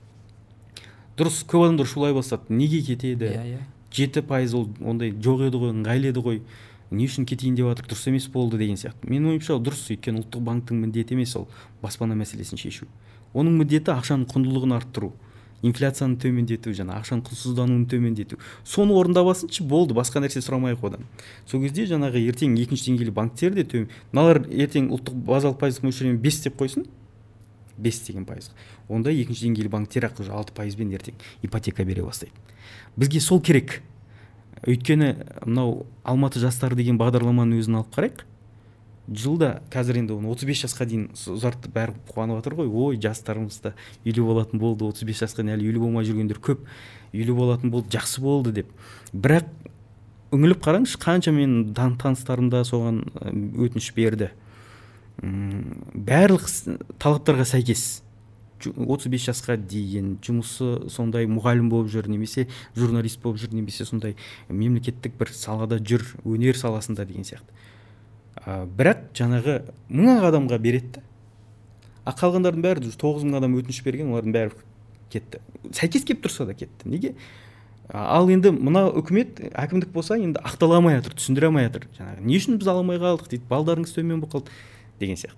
Дұрыс көп адамдар шулай бастады. Неге кетеді? Иә yeah, иә. Жеті пайыз ол ондай жоқ еді ғой ыңғайлы еді ғой. Не үшін кетейін деп жатыр дұрыс емес болды деген сияқты. Менің ойымша дұрыс өйткені ұлттық банктің міндеті емес ол баспана мәселесін шешу. Оның міндеті ақшаның құндылығын арттыру инфляцияны төмендету жаңа ақшаның құнсыздануын төмендету. Соны орындап алсыншы болды басқа нәрсе сұрамайық одан. Сол кезде жаңағы ертең екінші деңгейлі банктер де төмен мыналар ертең ұлттық базалық пайыздық мөлшерлеме бес деп қойсын. Бес деген пайыз онда екінші деңгейлі банктер ақ уже алты пайызбен ертең ипотека бере бастайды. Бізге сол керек. Өйткені мынау алматы жастары деген бағдарламаның өзін алып қарайық. Жылда қазір енді оны отыз бес жасқа дейін ұзартты бәрі қуанып жатыр ғой. Ой жастарымыз да үйлі болатын болды отыз бес жасқа дейін әлі үйлі болмай жүргендер көп. Үйлі болатын болды жақсы болды деп. Бірақ үңіліп қараңызшы қанша менің таныстарым да соған өтініш берді. Барлық талаптарға сәйкес. Отыз бес жасқа дейін жұмысы сондай мұғалім болып жүр немесе журналист болып жүр немесе сондай мемлекеттік бір салада жүр өнер саласында деген сияқты. Ә, бірақ жаңағы мың адамға береді да. А қалғандардың бәрі тоғыз мың адам өтініш берген олардың бәрі кетті. Сәйкес келіп тұрса да кетті. Неге? Ал енді мына үкімет әкімдік болса енді ақтала алмай жатыр түсіндіре алмай жатыр. Жаңағы не үшін біз ала алмай қалдық дейді балдарыңыз төмен болып қалды деген сияқты.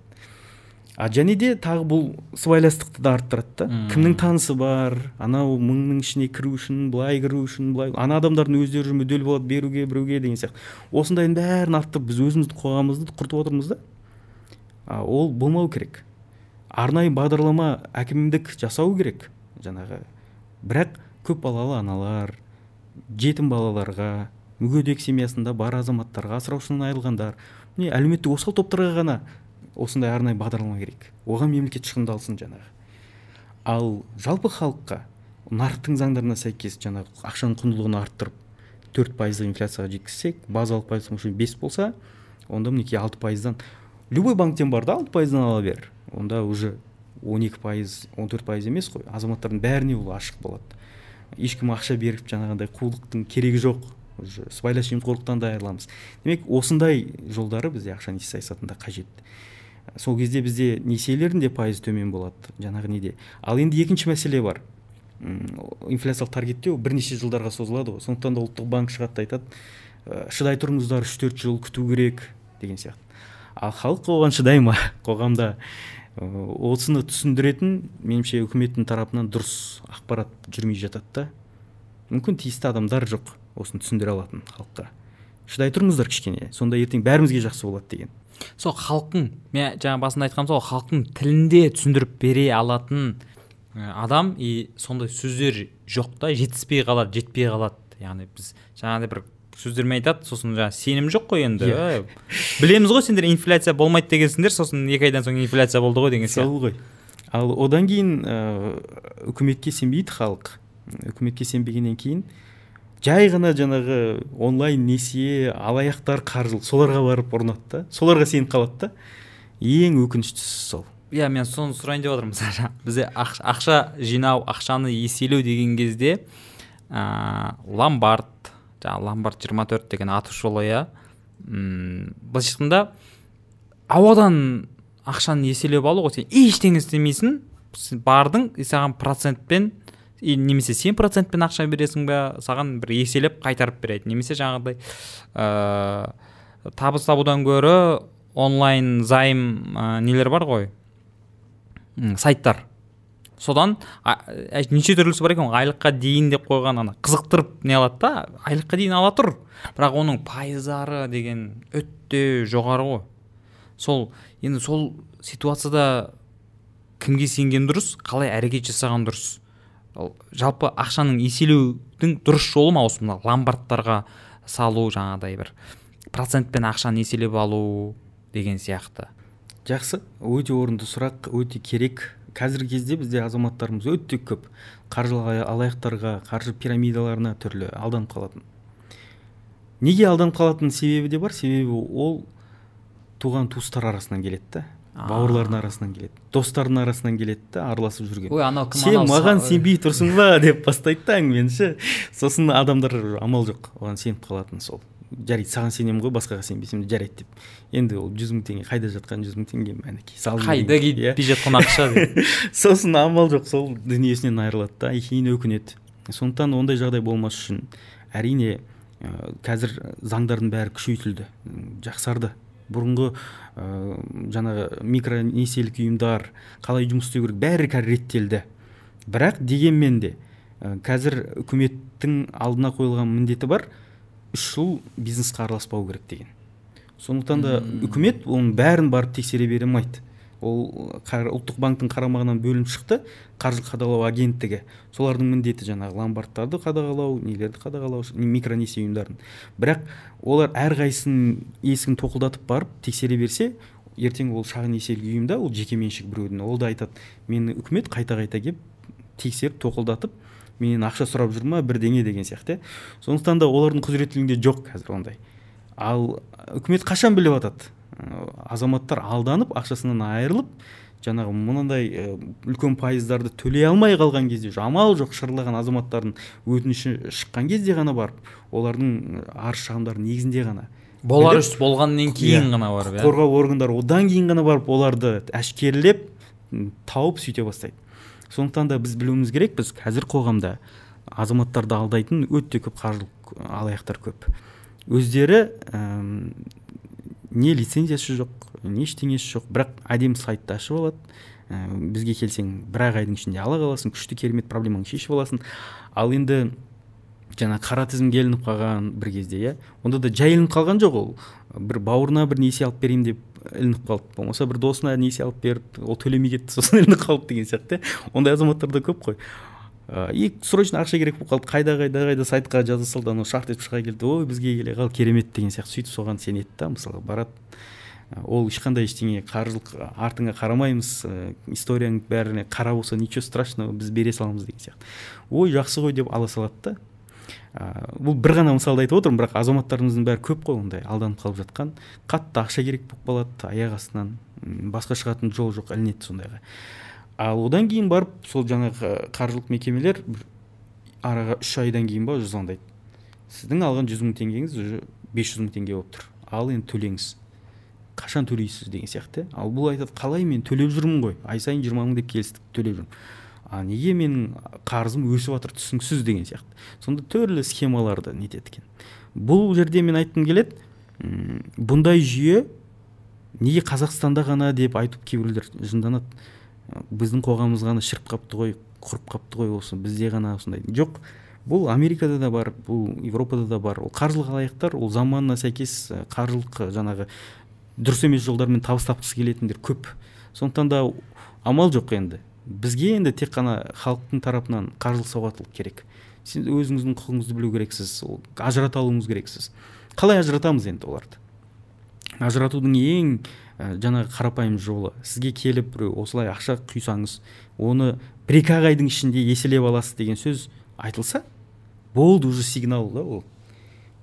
А және де тағы бұл сыбайластықты да арттырады да. Кімнің танысы бар анау мыңның ішіне кіру үшін былай кіру үшін былай. Ана адамдардың өздері мүдделі болады беруге біреуге деген сияқты. Осындайдың бәрін арттырып біз өзіміздің қоғамымызды құртып отырмыз да. А, ол болмау керек. Арнайы бағдарлама әкімдік жасау керек. Жаңағы бірақ көп балалы аналар жетім балаларға мүгедек семьясында бар азаматтарға асыраушысынан айырылғандар міне әлеуметтік осал топтарға ғана осындай арнайы бағдарлама керек. Оған мемлекет шығындалсын жаңағы. Ал жалпы халыққа нарықтың заңдарына сәйкес жаңағы ақшаның құндылығын арттырып төрт пайыздық инфляцияға жеткізсек базалық пайыздық мөлшер бес болса онда мінекей алты пайыздан любой банктен бар да алты пайыздан ала бер. Онда уже он екі пайыз он төрт пайыз емес қой азаматтардың бәріне ол ашық болады. Ешкім ақша беріп жаңағындай қулықтың керегі жоқ. Уже сыбайлас жемқорлықтан да айырыламыз демек осындай жолдары бізде ақша несие саясатында қажет. Сол кезде бізде несиелердің де пайызы төмен болады жаңағы неде. Ал енді екінші мәселе бар. Инфляциялық таргеттеу бірнеше жылдарға созылады ғой. Сондықтан да ұлттық банк шығады да айтады шыдай тұрыңыздар үш төрт жыл күту керек деген сияқты. Ал халық оған шыдай ма? Қоғамда осыны түсіндіретін меніңше үкіметтің тарапынан дұрыс ақпарат жүрмей жатады да. Мүмкін тиісті адамдар жоқ осыны түсіндіре алатын халыққа. Шыдай тұрыңыздар кішкене сонда ертең бәрімізге жақсы болады деген. Сол халықтың мен жаңа басында айтқаным сол халықтың тілінде түсіндіріп бере алатын адам и сондай сөздер жоқ та жетіспей қалады жетпей қалады яғни біз жаңағыдай бір сөздермен айтады сосын жаңағы сенім жоқ қой енді yeah. Иә. білеміз ғой сендер инфляция болмайды дегенсіңдер сосын екі айдан соң инфляция болды ғой деген сияқты сол ғой ал одан кейін ә, үкіметке сенбейді халық үкіметке сенбегеннен кейін жай ғана жаңағы онлайн несие алаяқтар қаржылық соларға барып ұрынады да. Соларға сеніп қалады да. Ең өкініштісі сол. Иә мен соны сұрайын деп отырмын мысалы бізде ақша жинау ақшаны еселеу деген кезде ә, ломбард жаңағы ломбард 24 деген аты шулы иә. Былайша айтқанда ауадан ақшаны еселеп алу ғой сен. Ештеңе істемейсің. Бардың и саған процентпен и немесе сен процентпен ақша бересің ба саған бір еселеп қайтарып береді. Немесе жаңағыдай ә, табыс табудан гөрі онлайн займ ә, нелер бар ғой? Сайттар. Содан неше түрлісі бар екен айлыққа дейін деп қойған ана қызықтырып не алады да айлыққа дейін ала тұр. Бірақ оның пайыздары деген өте жоғары ғой. Сол енді сол ситуацияда кімге сенген дұрыс қалай әрекет жасаған дұрыс. Жалпы ақшаның еселеудің дұрыс жолы ма осы мына ломбардтарға салу жаңағыдай бір процентпен ақшаны еселеп алу деген сияқты? Жақсы. Өте орынды сұрақ өте керек. Қазіргі кезде бізде азаматтарымыз өте көп қаржылық алаяқтарға қаржы пирамидаларына түрлі алданып қалатын. Неге алданып қалатын себебі де бар? Себебі ол туған туыстар арасынан келеді да. Бауырлардың арасынан келеді достардың арасынан келеді да араласып жүрген. Ой анау кім сен маған сенбей тұрсың ба деп бастайды да әңгімені ше. Сосын адамдар амал жоқ оған сеніп қалатын сол. Жарайды саған сенемін ғой басқаға сенбесем де жарайды деп. Енді ол жүз мың теңге қайда жатқан жүз мың теңге мінекей салып қайда кетпей иә. ақша сосын амал жоқ сол дүниесінен айырылады да кейін өкінеді. Сондықтан ондай жағдай болмас үшін әрине ә, қазір заңдардың бәрі күшейтілді жақсарды. Бұрынғы ә, жаңағы микронесиелік ұйымдар қалай жұмыс істеу керек бәрі қазір реттелді. Бірақ дегенмен де ә, қазір үкіметтің алдына қойылған міндеті бар үш жыл бизнеске араласпау керек деген. Сондықтан да үкімет оның бәрін барып тексере бере алмайды. Ол ұлттық банктің қарамағынан бөлініп шықты қаржы қадағалау агенттігі. Солардың міндеті жаңағы ломбардтарды қадағалау нелерді қадағалау микронесие ұйымдарын. Бірақ олар әрқайсысының есігін тоқылдатып барып тексере берсе ертең ол шағын несиелік ұйым да ол жекеменшік біреудің. Ол да айтады мені үкімет қайта қайта келіп тексеріп тоқылдатып менен ақша сұрап жүр ма бірдеңе деген сияқты. Сондықтан да олардың құзыреттілігінде жоқ қазір ондай. Ал үкімет қашан біліп жатады азаматтар алданып ақшасынан айырылып жаңағы мынандай үлкен пайыздарды төлей алмай қалған кезде амал жоқ шырылдаған азаматтардың өтініші шыққан кезде ғана барып олардың арыз шағымдары негізінде ғана. Болар іс болғаннан кейін иә, ғана барып иә? қорғау органдары одан кейін ғана барып оларды әшкерелеп тауып сөйте бастайды. Сондықтан да біз білуіміз керек біз қазір қоғамда азаматтарды алдайтын өте көп қаржылық алаяқтар көп. Өздері не лицензиясы жоқ не ештеңесі жоқ бірақ әдемі сайтты ашып алады. Ә, бізге келсең бір ақ айдың ішінде ала қаласың күшті керемет проблемаңды шешіп аласың. Ал енді жаңа қара тізімге ілініп қалған бір кезде иә онда да жай ілініп қалған жоқ ол. Бір бауырына бір несие алып берейін деп ілініп қалды. Болмаса бір досына несие алып беріп ол төлемей кетті сосын ілініп қалды деген сияқты ондай азаматтар да көп қой. И срочно ақша керек болып қалды. Қайда қайда қайда сайтқа жаза салды анау шарт етіп шыға келді. Ой бізге келе қал керемет деген сияқты. Сөйтіп соған сенеді да мысалы барады. Ол ешқандай ештеңе қаржылық артыңа қарамаймыз. Ә, историяң бәріне қара болса ничего страшного біз бере саламыз деген сияқты. Ой жақсы ғой деп ала салады да. Ә, бұл бір ғана мысалды айтып отырмын бірақ азаматтарымыздың бәрі көп қой ондай алданып қалып жатқан. Қатты ақша керек болып қалады аяқ астынан. Басқа шығатын жол жоқ ілінеді сондайға. Ал одан кейін барып сол жаңағы қаржылық мекемелер араға үш айдан кейін ба звондайды. Сіздің алған жүз мың теңгеңіз уже бес жүз мың теңге болып тұр. Ал енді төлеңіз. Қашан төлейсіз деген сияқты. Ал бұл айтады қалай мен төлеп жүрмін ғой. Ай сайын жиырма мың деп келістік төлеп жүрмін а неге менің қарызым өсіп жатыр түсініксіз деген сияқты. Сонда түрлі схемаларды нетеді екен. Бұл жерде мен айтқым келеді бұндай жүйе неге қазақстанда ғана? деп айтып кейбіреулер жынданады. Біздің қоғамымыз ғана шіріп қапты ғой құрып қапты ғой осы бізде ғана осындай. Жоқ бұл америкада да бар бұл европада да бар. Ол қаржылық алаяқтар ол заманына сәйкес қаржылық жаңағы дұрыс емес жолдармен табыс тапқысы келетіндер көп. Сондықтан да амал жоқ енді. Бізге енді тек қана халықтың тарапынан қаржылық сауаттылық керек. Сен өзіңіздің құқығыңызды білу керексіз ажырата алуыңыз керексіз. Қалай ажыратамыз енді оларды? Ажыратудың ең ә, жаңағы қарапайым жолы. Сізге келіп біреу осылай ақша құйсаңыз оны бір екі ақ айдың ішінде еселеп аласыз деген сөз айтылса болды уже сигнал да ол.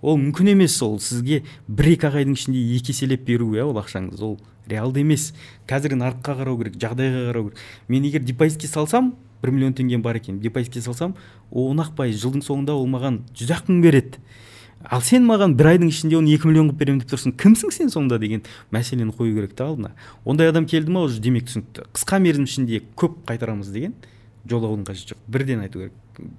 Ол мүмкін емес ол сізге бір екі ақ айдың ішінде екі еселеп беру иә ол ақшаңыз. Ол реалды емес. Қазіргі нарыққа қарау керек жағдайға қарау керек. Мен егер депозитке салсам бір миллион теңгем бар екен. Депозитке салсам он ақ пайыз жылдың соңында ол маған жүз ақ мың береді. Ал сен маған бір айдың ішінде оны екі миллион қылып беремін деп тұрсың кімсің сен сонда деген мәселені қою керек та алдына. Ондай адам келді ма уже демек түсінікті. Қысқа мерзім ішінде көп қайтарамыз деген жолығудың қажеті жоқ. Бірден айту керек.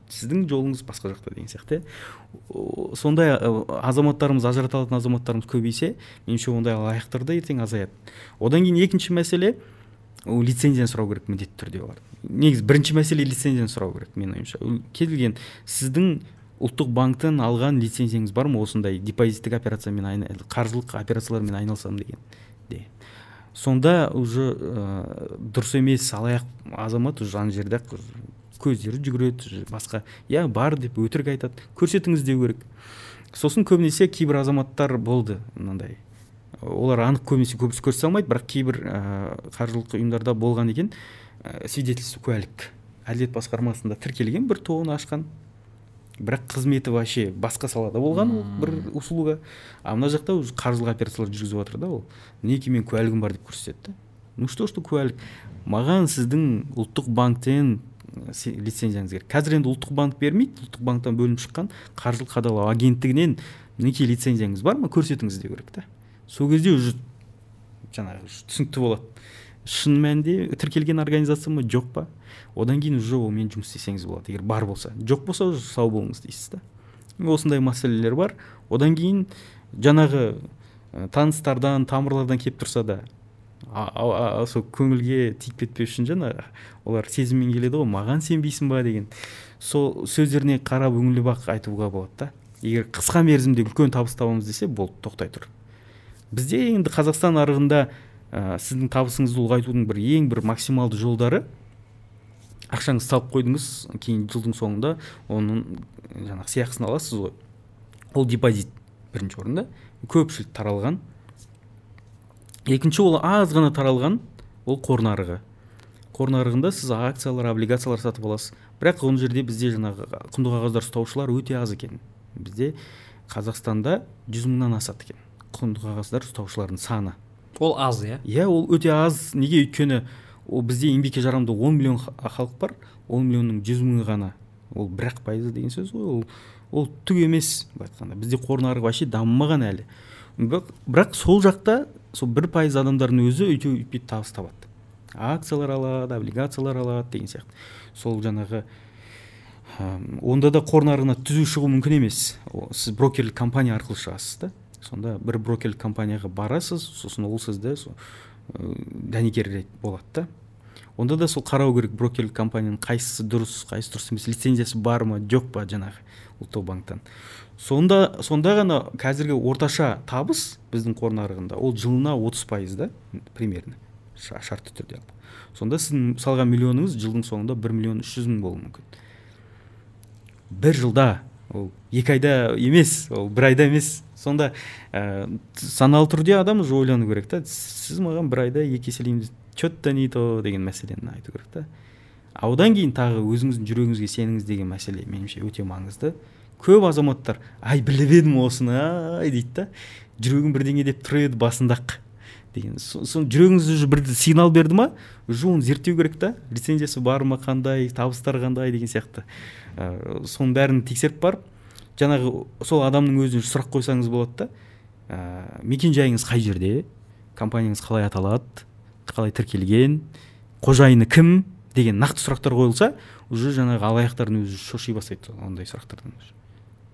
Сіздің жолыңыз басқа жақта деген сияқты иә. Сондай азаматтарымыз ажырата алатын азаматтарымыз көбейсе меніңше ондай алаяқтар да ертең азаяды. Одан кейін екінші мәселе ол лицензияны сұрау керек міндетті түрде олар. Негізі бірінші мәселе лицензияны сұрау керек менің ойымша. Кез келген сіздің ұлттық банктен алған лицензияңыз бар ма? осындай депозиттік операциямен қаржылық операциялармен айналысамын деген де. Сонда уже ә, дұрыс емес алаяқ азамат уже ана жерде көздері жүгіреді басқа иә бар деп өтірік айтады. Көрсетіңіз деу керек. Сосын көбінесе кейбір азаматтар болды мынандай. Олар анық көбінесе көбісі көрсете алмайды бірақ кейбір ә, қаржылық ұйымдарда болған екен ә, свидетельство куәлік. Әділет басқармасында тіркелген бір тоғын ашқан. Бірақ қызметі вообще басқа салада болған ол бір услуга. А мына жақта уже қаржылық операциялар жүргізіп жатыр да ол. Мінекей менің куәлігім бар деп көрсетеді да. Ну что что куәлік? Маған сіздің ұлттық банктен лицензияңыз керек. Қазір енді ұлттық банк бермейді. Ұлттық банктан бөлініп шыққан қаржылық қадағалау агенттігінен мінекей лицензияңыз бар ма? Көрсетіңіз деу керек та. Сол кезде уже жаңағы түсінікті болады. Шын мәнінде тіркелген организация ма? Жоқ па? Одан кейін уже онымен жұмыс істесеңіз болады. Егер бар болса. Жоқ болса уже сау болыңыз дейсіз да. Осындай мәселелер бар одан кейін жаңағы таныстардан тамырлардан келіп тұрса да сол көңілге тиіп кетпеу үшін жаңағы олар сезіммен келеді ғой. Маған сенбейсің ба деген сол сөздеріне қарап үңіліп ақ айтуға болады да. Егер қысқа мерзімде үлкен табыс табамыз десе болды тоқтай тұр. Бізде енді қазақстан нарығында ә, сіздің табысыңызды ұлғайтудың бір ең бір максималды жолдары. Ақшаңызды салып қойдыңыз кейін жылдың соңында оның жаңағы сыйақысын аласыз ғой. Ол депозит бірінші орында. Көпшілік таралған. Екінші ол аз ғана таралған ол қор нарығы қор нарығында сіз акциялар облигациялар сатып аласыз. Бірақ ол жерде бізде жаңағы құнды қағаздар ұстаушылар өте аз екен. Бізде қазақстанда жүз мыңнан асады екен құнды қағаздар ұстаушылардың саны. Ол аз иә? Иә ол өте аз. Неге? Өйткені ол бізде еңбекке жарамды он миллион халық бар. Он миллионның жүз мыңы ғана. Ол бір ақ пайызы деген сөз ғой. Ол ол түк емес былай айтқанда. Бізде қор нарығы вообще дамымаған әлі. Бірақ сол жақта сол бір пайыз адамдардың өзі өйтеу өйтпей табыс табады. Акциялар алады облигациялар алады деген сияқты. Сол жаңағы онда да қор нарығына түзу шығу мүмкін емес. Сіз брокерлік компания арқылы шығасыз да. Сонда бір брокерлік компанияға барасыз сосын ол сізді сол дәнекер болады да. Онда да сол қарау керек брокерлік компанияның қайсысы дұрыс қайсысы дұрыс емес лицензиясы бар ма жоқ па жаңағы ұлттық банктан. Сонда сонда ғана қазіргі орташа табыс біздің қор нарығында ол жылына 30 пайыз да примерно шартты түрде сонда сіздің салған миллионыңыз жылдың соңында бір миллион үш жүз мың болуы мүмкін. Бір жылда ол екі айда емес ол бір айда емес. Сонда ә, саналы түрде адам уже ойлану керек та сіз маған бір айда екі еселейміз че то не то деген мәселені айту керек та. А одан кейін тағы өзіңіздің жүрегіңізге сеніңіз деген мәселе меніңше өте маңызды. Көп азаматтар ай біліп едім осыны ай! дейді да жүрегім бірдеңе деп тұр еді басында деген. Соны жүрегіңіз уже бір сигнал берді ма уже оны зерттеу керек та. Лицензиясы бар ма қандай табыстары қандай деген сияқты. Ә, соның бәрін тексеріп барып жаңағы сол адамның өзіне сұрақ қойсаңыз болады да ә, мекен жайыңыз қай жерде? Компанияңыз қалай аталады? Қалай тіркелген? Қожайыны кім? деген нақты сұрақтар қойылса уже жаңағы алаяқтардың өзі шоши бастайды ондай сұрақтардан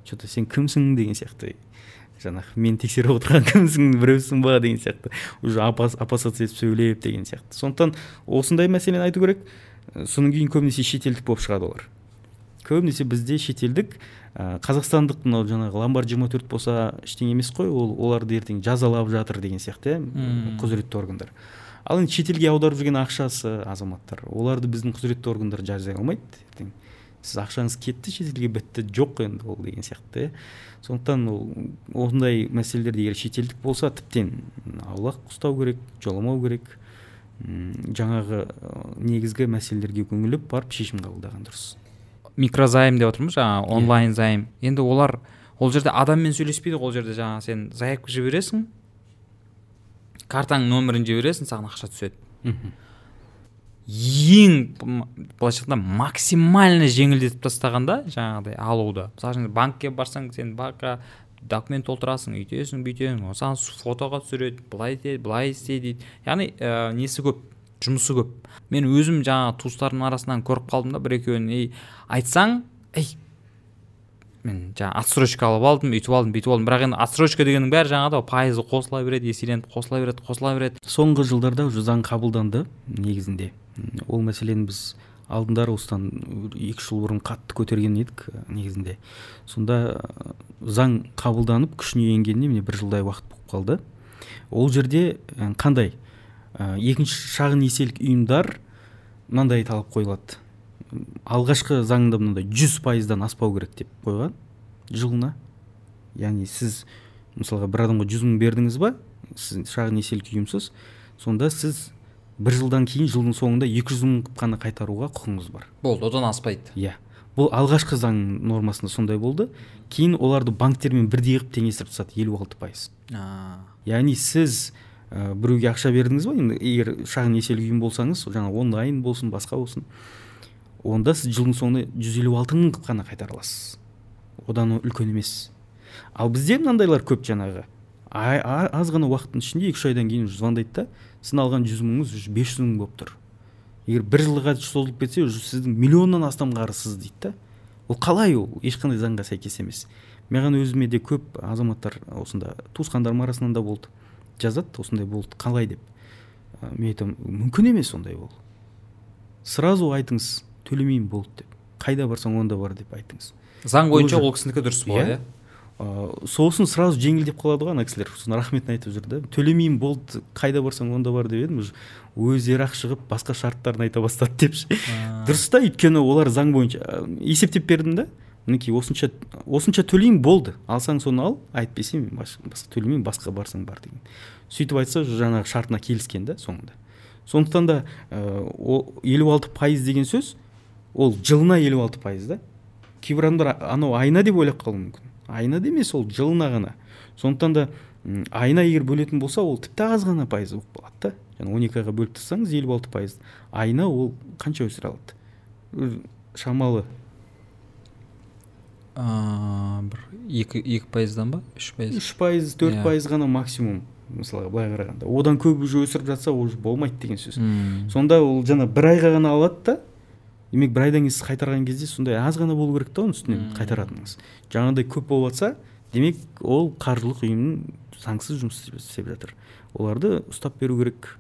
че то сен кімсің деген сияқты. Жаңағы мен тексеріп отырған кімсің біреусің ба деген сияқты. Уже опасаться етіп сөйлеп деген сияқты. Сондықтан осындай мәселені айту керек. Содан кейін көбінесе шетелдік болып шығады олар. Көбінесе бізде шетелдік ә, қазақстандық мынау жаңағы ломбард жиырма төрт болса ештеңе емес қой ол оларды ертең жазалап жатыр деген сияқты иә құзыретті органдар. Ал енді шетелге аударып жүрген ақшасы азаматтар оларды біздің құзыретті органдар жазалай алмайды ертең. Сіз ақшаңыз кетті шетелге бітті жоқ енді ол деген сияқты. Иә сондықтан ол осындай мәселелерде егер шетелдік болса тіптен аулақ ұстау керек жоламау керек. Жаңағы негізгі мәселелерге көңіліп барып шешім қабылдаған дұрыс. Микрозайм деп отырмыз жаңағы иә. онлайн займ енді олар ол жерде адаммен сөйлеспейді ғой ол жерде жаңағы сен заявка жібересің картаңның нөмірін жібересің саған ақша түседі. Ең былайша айтқанда максимально жеңілдетіп тастағанда жаңағыдай алуды мысалы үшін банкке барсаң сен банкқа документ толтырасың үйтесің бүйтесің саған фотоға түсіреді былай істе былай істе дейді. Яғни ә, несі көп? Жұмысы көп. Мен өзім жаңағы туыстарымның арасынан көріп қалдым да бір екеуін. Ей айтсаң ей мен жаңағы отсрочка алып алдым өйтіп алдым бүйтіп алдым. Бірақ енді отсрочка дегеннің бәрі жаңағыдай пайызы қосыла береді еселеніп қосыла береді қосыла береді. Соңғы жылдарда уже заң қабылданды негізінде. Ол мәселені біз алдындары осыдан екі жыл бұрын қатты көтерген едік негізінде. Сонда заң қабылданып күшіне енгеніне міне бір жылдай уақыт болып қалды. Ол жерде қандай ә, екінші шағын несиелік ұйымдар мынандай талап қойылады. Алғашқы заңында мынандай жүз пайыздан аспау керек деп қойған жылына. Яғни сіз мысалға бір адамға жүз мың бердіңіз ба сіз шағын несиелік ұйымсыз сонда сіз бір жылдан кейін жылдың соңында екі жүз мың қана қайтаруға құқыңыз бар. Болды одан аспайды. Иә. Бұл алғашқы заң нормасында сондай болды. Кейін оларды банктермен бірдей қылып теңестіріп тастады елу алты пайыз. Яғни сіз ә, біреуге ақша бердіңіз ба енді егер шағын несиелік ұйым болсаңыз жаңа онлайн болсын басқа болсын онда сіз жылдың соңында жүз елу алты мың қана қайтара аласыз одан үлкен емес. Ал бізде мынандайлар көп жаңағы. Аз ғана уақыттың ішінде екі үш айдан кейін звондайды да сіздің алған жүз мыңыңыз уже бес жүз мың болып тұр. Егер бір жылға созылып кетсе уже сіздің миллионнан астам қарызсыз дейді да. Ол қалай ол? Ешқандай заңға сәйкес емес. Маған өзіме де көп азаматтар осында туысқандарым арасынан да болды. Жазады осындай болды қалай деп. Мен айтамын мүмкін емес ондай ол. Сразу айтыңыз төлемеймін болды деп. Қайда барсаң онда бар деп айтыңыз. Заң бойынша ол кісінікі дұрыс болады иә, иә? ыыы сосын сразу жеңілдеп қалады ғой ана кісілер. Сосын рахметін айтып жүр да. Төлемеймін болды қайда барсаң онда бар деп едім. Өздері ақ шығып басқа шарттарын айта бастады депші дұрыс та өйткені олар заң бойынша есептеп бердім да. Мінекей осынша осынша төлеймін болды. Алсаң соны ал әйтпесе мен басқа төлемеймін басқа барсаң бар деген. Сөйтіп айтса жаңағы шартына келіскен да соңында. Сондықтан да елу алты пайыз деген сөз ол жылына елу алты пайыз да. Кейбір адамдар анау айына деп ойлап қалуы мүмкін. Айына да емес ол жылына ғана. Сондықтан да айына егер бөлетін болса ол тіпті аз ғана пайыз болып қалады да. Жаңа он екі айға бөліп тастасаңыз елу алты пайыз. Айына ол қанша өсіре алады? Шамалы. Ыыы бір екі екі пайыздан ба? Үш пайыз? Үш пайыз төрт yeah. Иә. пайыз ғана максимум мысалға былай қарағанда. Одан көп уже өсіріп жатса уже болмайды деген сөз. Сонда ол жаңа бір айға ғана алады да демек бір айдан кейін сіз қайтарған кезде сондай аз ғана болу керек та оның үстінен қайтаратыныңыз. Жаңағыдай көп болып жатса демек ол қаржылық ұйым заңсыз жұмыс істеп жатыр. Оларды ұстап беру керек.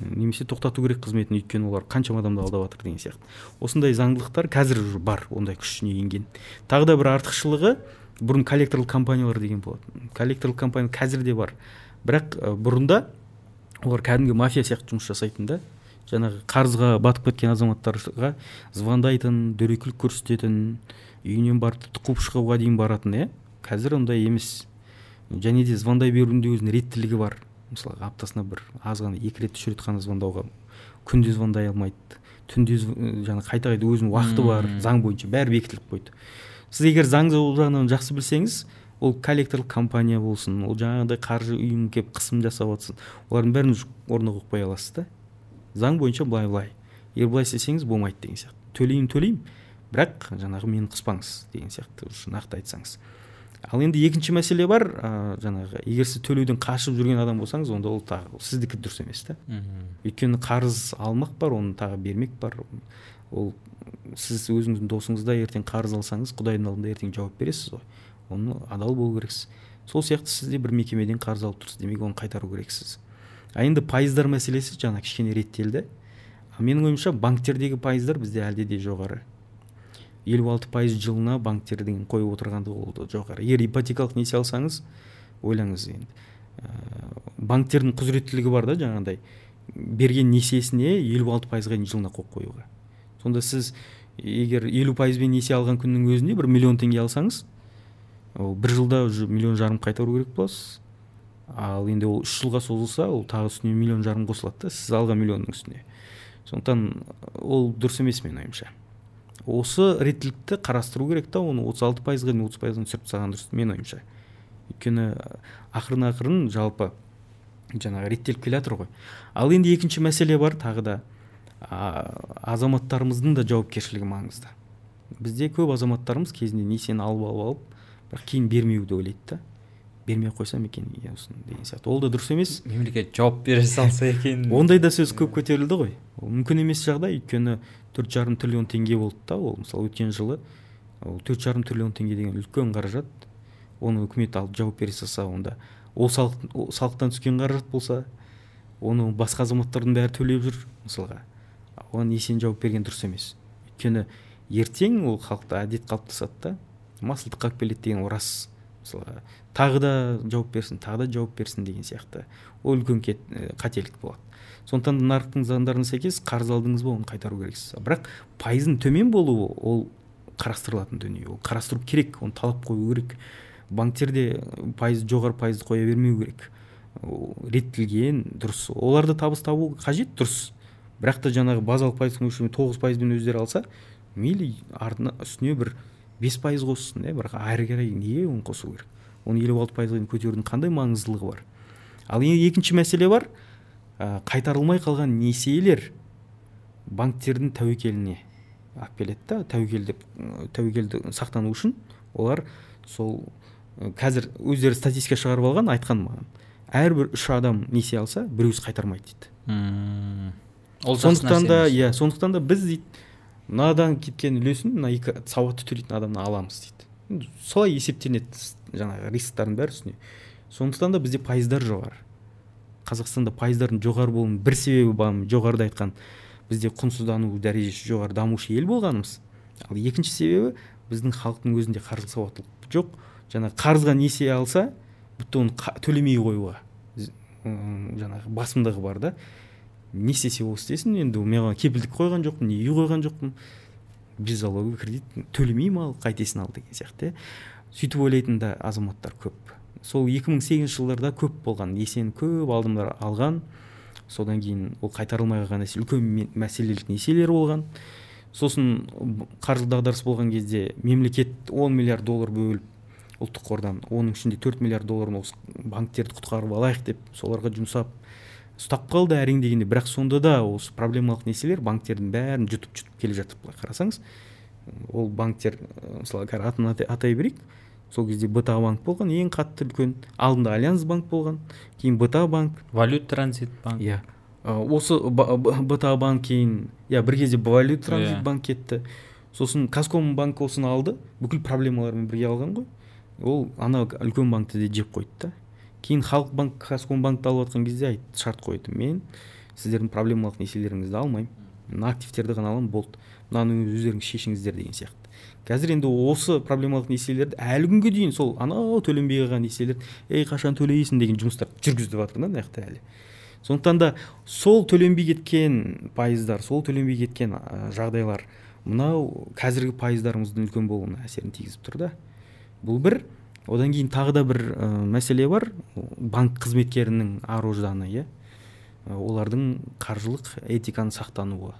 Немесе тоқтату керек қызметін өйткені олар қаншама адамды алдап жатыр деген сияқты. Осындай заңдылықтар қазір бар ондай күшіне енген. Тағы да бір артықшылығы бұрын коллекторлық компаниялар деген болатын. Коллекторлық компания қазір де бар. Бірақ бұрында олар кәдімгі мафия сияқты жұмыс жасайтын да жаңағы қарызға батып кеткен азаматтарға звондайтын дөрекілік көрсететін үйінен барып тіпті қуып шығуға дейін баратын иә? Қазір ондай емес. Және де звондай берудің де өзінің реттілігі бар. Мысалы аптасына бір аз ғана екі рет үш рет қана звондауға күнде звондай алмайды түнде жаңа қайта қайта өзінің уақыты бар заң бойынша бәрі бекітіліп қойды. Сіз егер заң жағынан жақсы білсеңіз ол коллекторлық компания болсын ол жаңағыдай қаржы ұйымы келіп қысым жасап жатсын олардың бәрін орнына қойып қоя аласыз да. Заң бойынша былай былай. Егер былай істесеңіз болмайды деген сияқты. Төлеймін төлеймін бірақ жаңағы мені қыспаңыз деген сияқты нақты айтсаңыз. Ал енді екінші мәселе бар ә, жаңағы егер сіз төлеуден қашып жүрген адам болсаңыз онда ол тағы сіздікі дұрыс емес та. Өйткені қарыз алмақ бар оны тағы бермек бар. Ол сіз өзіңіздің досыңызда ертең қарыз алсаңыз құдайдың алдында ертең жауап бересіз ғой. Оны адал болу керексіз. Сол сияқты сіз де бір мекемеден қарыз алып тұрсыз демек оны қайтару керексіз. А енді пайыздар мәселесі жаңа кішкене реттелді. Менің ойымша банктердегі пайыздар бізде әлде де жоғары. Елу алты пайыз жылына банктердің қойып отырғандығы ол жоғары. Егер ипотекалық несие алсаңыз ойлаңыз енді ә, банктердің құзыреттілігі бар да жаңағыдай берген несиесіне елу алты пайызға дейін жылына қойып қоюға. Сонда сіз егер елу пайызбен несие алған күннің өзінде бір миллион теңге алсаңыз ол бір жылда уже миллион жарым қайтару керек боласыз ал енді ол үш жылға созылса ол тағы үстіне миллион жарым қосылады да сіз алған миллионның үстіне. Сондықтан ол дұрыс емес менің ойымша. Осы реттілікті қарастыру керек та оны отыз алты пайызға дейін отыз пайызға түсіріп тастаған дұрыс менің ойымша. Өйткені ақырын ақырын жалпы жаңағы реттеліп келе жатыр ғой. Ал енді екінші мәселе бар тағы да азаматтарымыздың да жауапкершілігі маңызды. Бізде көп азаматтарымыз кезінде несиені алып алып алып бірақ кейін бермеуді ойлайды да. Бермей ақ қойсам екен осыны деген сияқты. Ол да дұрыс емес. Мемлекет жауап бере салса екен. Ондай да сөз көп көтерілді ғой. Ол мүмкін емес жағдай. Өйткені төрт жарым триллион теңге болды да ол. Мысалы өткен жылы ол төрт жарым триллион теңге деген үлкен қаражат. Оны үкімет алып жауап бере салса онда ол салық салықтан түскен қаражат болса оны басқа азаматтардың бәрі төлеп жүр мысалға. Оған несиені жауап берген дұрыс емес. Өйткені ертең ол халықта әдет қалыптасады да. Масылдыққа алып келеді деген ол рас. Мысалға тағы да жауап берсін тағы да жауап берсін деген сияқты. Ол үлкен кет, қателік болады. Сондықтан нарықтың заңдарына сәйкес қарыз алдыңыз ба оны қайтару керексіз. Бірақ пайыздың төмен болуы ол қарастырылатын дүние. Ол қарастыру керек оны талап қою керек. Банктерде пайыз жоғары пайызды қоя бермеу керек. Реттелген дұрыс. Оларды табыс табу қажет дұрыс. Бірақ та жаңағы базалық пайыздың мөлшерін тоғыз пайызбен өздері алса мейлі артына үстіне бір бес пайыз қоссын иә бірақ әрі қарай неге оны қосу керек? Оны елу алты пайызға дейін көтерудің қандай маңыздылығы бар? Ал екінші мәселе бар ә, қайтарылмай қалған несиелер банктердің тәуекеліне алып келеді да тәуекел деп тәуекелді сақтану үшін олар сол қазір өздері статистика шығарып алған айтқан маған. Әрбір үш адам несие алса біреусі қайтармайды дейді. Ол сондықтан да иә сондықтан да біз дейді мынадан кеткен үлесін мына екі сауатты төлейтін адамнан аламыз дейді. Солай есептенеді жаңағы рисктардың бәрі үстіне. Сондықтан да бізде пайыздар жоғары. Қазақстанда пайыздардың жоғары болуының бір себебі бар жоғарыда айтқан бізде құнсыздану дәрежесі жоғары дамушы ел болғанымыз. Ал екінші себебі біздің халықтың өзінде қаржылық сауаттылық жоқ. Жаңағы қарызға несие алса бітті оны төлемей қоюға. Жаңағы басымдығы бар да. Не істесе ол істесін енді мен оған кепілдік қойған жоқпын не үй қойған жоқпын. Беззалоговый кредит төлемеймін ал қайтесің ал деген сияқты. Сөйтіп ойлайтын да азаматтар көп. Сол 2008 жылдарда көп болған несиені көп алдымдар алған. Содан кейін ол қайтарылмай қалған үлкен мәселелік несиелер болған. Сосын қаржы дағдарыс болған кезде мемлекет 10 миллиард доллар бөліп ұлттық қордан оның ішінде 4 миллиард долларын осы банктерді құтқарып алайық деп соларға жұмсап ұстап қалды әрең дегенде. Бірақ сонда да осы проблемалық несиелер банктердің бәрін жұтып жұтып келе жатыр былай қарасаңыз ол банктер мысалы қазір атын атай берейік. Сол кезде бта банк болған ең қатты үлкен алдында альянс банк болған кейін бта банк. Валют транзит банк. Иә. Осы бта банк кейін иә бір кезде валют транзит иә. банк кетті. Сосын банк осыны алды. Бүкіл проблемалармен бірге алған ғой. Ол ана үлкен банкті де жеп қойды да. Кейін халық банк казкомбанкті алып жатқан кезде айт шарт қойды мен сіздердің проблемалық несиелеріңізді алмаймын. Мына активтерді ғана аламын болды. Мынаны өздеріңіз шешіңіздер деген сияқты. Қазір енді осы проблемалық несиелерді әлі күнге дейін сол анау төленбей қалған несиелерді ей қашан төлейсің? деген жұмыстар жүргізіп жатыр да мына жақта әлі. Сондықтан да сол төленбей кеткен пайыздар сол төленбей кеткен жағдайлар мынау қазіргі пайыздарымыздың үлкен болуына әсерін тигізіп тұр да. Бұл бір одан кейін тағы да бір ә, мәселе бар. Банк қызметкерінің ар ожданы иә олардың қаржылық этиканы сақтануы.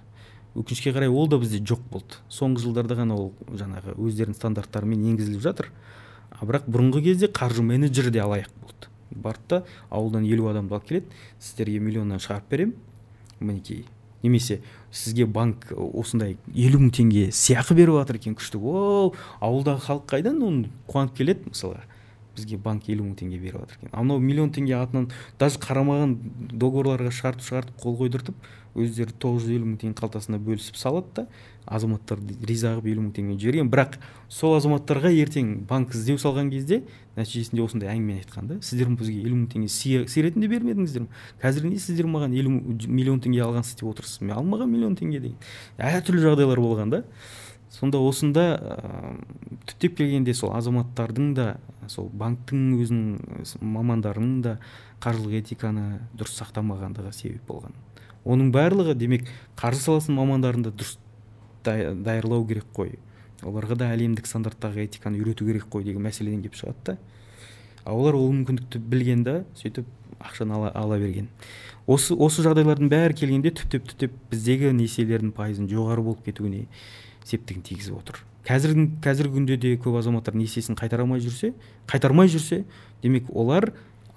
Өкінішке қарай ол да бізде жоқ болды. Соңғы жылдарда ғана ол жаңағы өздерінің стандарттарымен енгізіліп жатыр. А бірақ бұрынғы кезде қаржы менеджері де алаяқ болды. Барды да ауылдан елу адамды алып келеді. Сіздерге миллионнан шығарып беремін. Мінекей. Немесе сізге банк осындай елу мың теңге сыйақы беріп жатыр екен күшті. О ауылдағы халық қайдан оны қуанып келеді мысалға? Бізге банк елу мың теңге беріп жатыр екен. Анау миллион теңге атынан даже қарамаған договорларға шарт шығартып қол қойдыртып өздері тоғыз жүз елу мың теңге қалтасына бөлісіп салады да азаматтар риза қылып елу мың теңге жіберген бірақ сол азаматтарға ертең банк іздеу салған кезде нәтижесінде осындай әңгімені айтқан да сіздер бізге елу мың теңге сый ретінде бермедіңіздер ме? Қазір не сіздер маған елу миллион теңге алғансыз деп отырсыз? Мен алмаған миллион теңге деген. Әртүрлі жағдайлар болған да. Сонда осында ә, түптеп келгенде сол азаматтардың да сол банктің өзінің мамандарының да қаржылық этиканы дұрыс сақтамағандығы себеп болған. Оның барлығы демек қаржы саласының мамандарында дұрыс даярлау керек қой. Оларға да әлемдік стандарттағы этиканы үйрету керек қой деген мәселеден келіп шығады да. А олар ол мүмкіндікті білген да сөйтіп ақшаны ала, ала берген. Осы осы жағдайлардың бәрі келгенде түптеп түптеп біздегі несиелердің пайызын жоғары болып кетуіне септігін тигізіп отыр. Қазіргі қазіргі күнде де көп азаматтар несиесін қайтара алмай жүрсе қайтармай жүрсе демек олар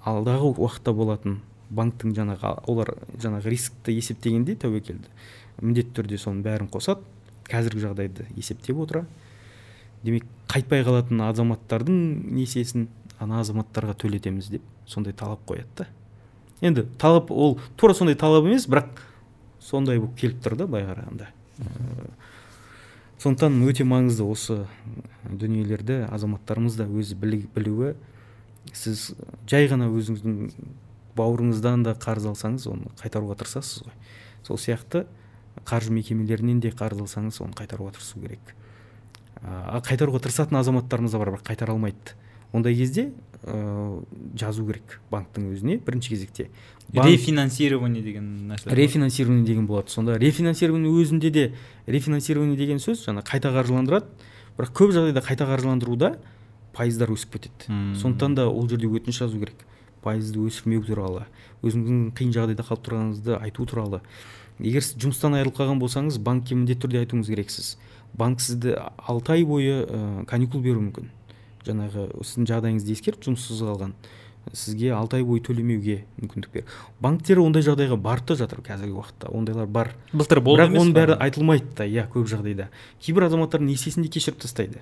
алдағы уақытта болатын банктің жаңағы олар жаңағы рискті есептегенде тәуекелді міндетті түрде соның бәрін қосады. Қазіргі жағдайды есептеп отыра. Демек қайтпай қалатын азаматтардың несиесін ана азаматтарға төлетеміз деп сондай талап қояды да. Енді талап ол тура сондай талап емес бірақ сондай болып келіп тұр да былай қарағанда. Сондықтан өте маңызды осы дүниелерді азаматтарымыз да өзі білуі. Сіз жай ғана өзіңіздің бауырыңыздан да қарыз алсаңыз оны қайтаруға тырысасыз ғой. Сол сияқты қаржы мекемелерінен де қарыз алсаңыз оны қайтаруға тырысу керек. А қайтаруға тырысатын азаматтарымыз да бар бірақ қайтара алмайды. Ондай кезде ә, жазу керек банктің өзіне бірінші кезекте. Банк... рефинансирование деген нәрсе рефинансирование деген болады. Сонда рефинансирование өзінде де рефинансирование деген сөз жаңа қайта қаржыландырады бірақ көп жағдайда қайта қаржыландыруда пайыздар өсіп кетеді. Сондықтан да ол жерде өтініш жазу керек. Пайызды өсірмеу туралы өзіңіздің қиын жағдайда қалып тұрғаныңызды айту туралы. Егер сіз жұмыстан айырылып қалған болсаңыз банкке міндетті түрде айтуыңыз керексіз. Банк сізді алты ай бойы ә, каникул беруі мүмкін. Жаңағы сіздің жағдайыңызды ескеріп жұмыссыз қалған. Сізге алты ай бойы төлемеуге мүмкіндік бер банктер ондай жағдайға барып та жатыр қазіргі уақытта. Ондайлар бар. Былтыр болды бірақ оның бәрі айтылмайды да иә көп жағдайда. Кейбір азаматтардың несиесін де кешіріп тастайды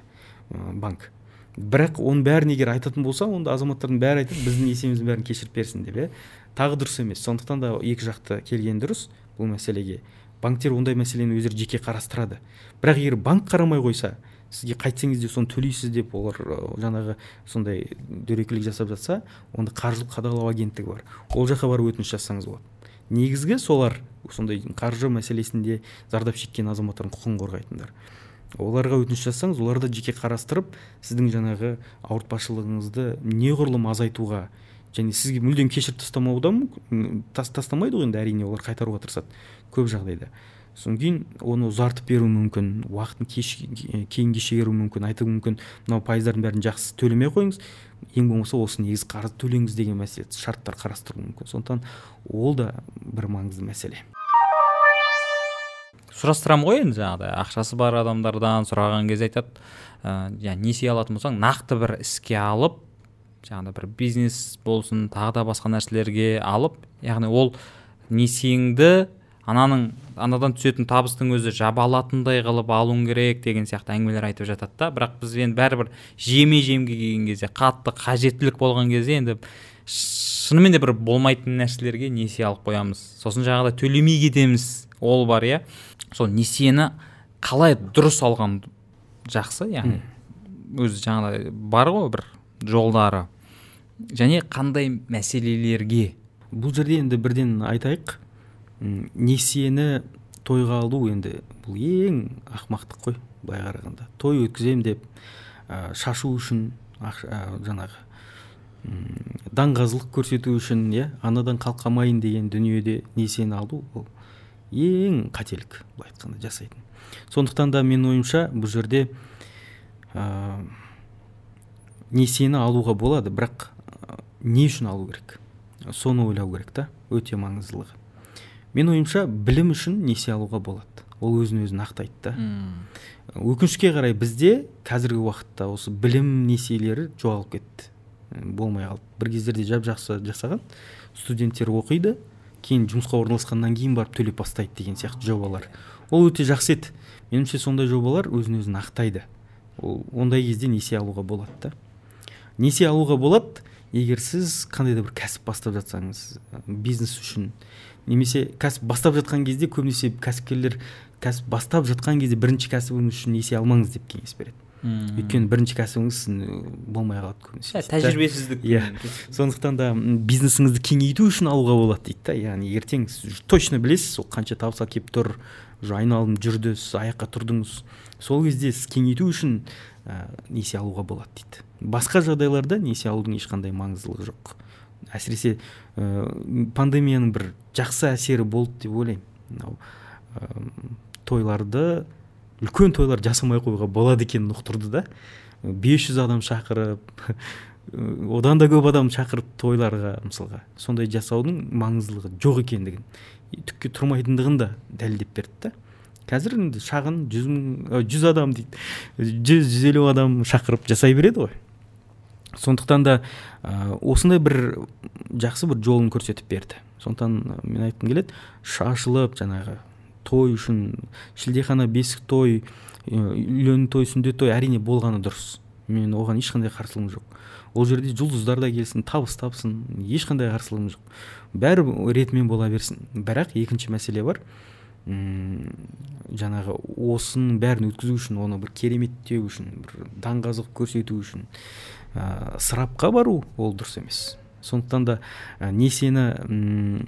ә, банк. Бірақ оның бәрін егер айтатын болса онда азаматтардың бәрі айтады біздің несиеміздің бәрін кешіріп берсін деп иә. Тағы дұрыс емес. Сондықтан да екі жақты келген дұрыс. Бұл мәселеге. Банктер ондай мәселені өздері жеке қарастырады. Бірақ егер банк қарамай қойса сізге қайтсеңіз де соны төлейсіз деп олар жаңағы сондай дөрекілік жасап жатса онда қаржылық қадағалау агенттігі бар. Ол жаққа барып өтініш жазсаңыз болады. Негізгі солар сондай қаржы мәселесінде зардап шеккен азаматтардың құқығын қорғайтындар. Оларға өтініш жазсаңыз олар да жеке қарастырып сіздің жаңағы ауыртпашылығыңызды неғұрлым азайтуға және сізге мүлдем кешіріп тастамауы да тас, тастамайды ғой енді әрине олар қайтаруға тырысады көп жағдайда. Содан кейін оны ұзартып беруі мүмкін уақытын кеш, кейінге шегеруі мүмкін айтуы мүмкін. Мынау пайыздардың бәрін жақсы төлемей қойыңыз ең болмаса осы негіз қарыз төлеңіз деген мәселе шарттар қарастыру мүмкін. Сондықтан ол да бір маңызды мәселе. Сұрастырамын ғой енді жаңағыдай ақшасы бар адамдардан сұраған кезде айтады ә, несие алатын болсаң нақты бір іске алып жаңағыдай бір бизнес болсын тағы да басқа нәрселерге алып яғни ол несиеңді ананың анадан түсетін табыстың өзі жаба алатындай қылып алуың керек деген сияқты әңгімелер айтып жатады да. Бірақ біз енді бәрібір жеме жемге келген кезде қатты қажеттілік болған кезде енді шынымен де бір болмайтын нәрселерге несие алып қоямыз. Сосын жаңағыдай төлемей кетеміз ол бар иә. Сол несиені қалай дұрыс алған жақсы яғни өзі жаңағыдай бар ғой бір жолдары. Және қандай мәселелерге? Бұл жерде енді бірден айтайық. Несиені тойға алу енді бұл ең ақмақтық қой былай қарағанда. Той өткіземін деп ә, шашу үшін ә, жаңағы даңғазылық көрсету үшін иә анадан қалқамайын деген дүниеде несиені алу ол ең қателік былай айтқанда жасайтын. Сондықтан да менің ойымша бұл жерде несиені алуға болады бірақ не үшін алу керек? Соны ойлау керек та өте маңыздылығы. Мен ойымша білім үшін несие алуға болады. Ол өзін өзі ақтайды да өкінішке қарай бізде қазіргі уақытта осы білім несиелері жоғалып кетті. Болмай қалды. Бір кездерде жап жақсы жасаған студенттер оқиды кейін жұмысқа орналасқаннан кейін барып төлеп бастайды деген сияқты жобалар. Ол өте жақсы еді. Меніңше сондай жобалар өзін өзін ақтайды ол ондай кезде несие алуға болады да несие алуға болады. Егер сіз қандай да бір кәсіп бастап жатсаңыз бизнес үшін немесе кәсіп бастап жатқан кезде көбінесе кәсіпкерлер кәсіп бастап жатқан кезде бірінші кәсібіңіз үшін несие алмаңыз деп кеңес береді. Мм. Өйткені бірінші кәсібіңіз болмай қалады көбінесе. Иә тәжірибесіздік. Иә. Сондықтан да бизнесіңізді кеңейту үшін алуға болады дейді да. Яғни ертең сіз точно білесіз ол қанша табыс әкеліп тұр уже айналым жүрді сіз аяққа тұрдыңыз. Сол кезде сіз кеңейту үшін ә, несие алуға болады дейді. Басқа жағдайларда несие алудың ешқандай маңыздылығы жоқ. Әсіресе ә, пандемияның бір жақсы әсері болды деп ойлаймын. Мынау ә, тойларды үлкен тойлар жасамай қоюға болады екенін ұқтырды да. 500 адам шақырып одан да көп адам шақырып тойларға мысалға сондай жасаудың маңыздылығы жоқ екендігін түкке тұрмайтындығын да дәлелдеп берді да. Қазір енді шағын жүз мың жүз адам дейді. Жүз жүз елу адам шақырып жасай береді ғой. Сондықтан да ә, осындай бір жақсы бір жолын көрсетіп берді. Сондықтан мен айтқым келеді шашылып жаңағы той үшін шілдехана бесік той үйлену той сүндет той әрине болғаны дұрыс. Мен оған ешқандай қарсылығым жоқ. Ол жерде жұлдыздар да келсін табыс тапсын ешқандай қарсылығым жоқ. Бәрі ретімен бола берсін. Бірақ екінші мәселе бар. Жаңағы осының бәрін өткізу үшін оны бір кереметтеу үшін бір даңғазық көрсету үшін ә, ысырапқа бару ол дұрыс емес. Сондықтан да ә, несиені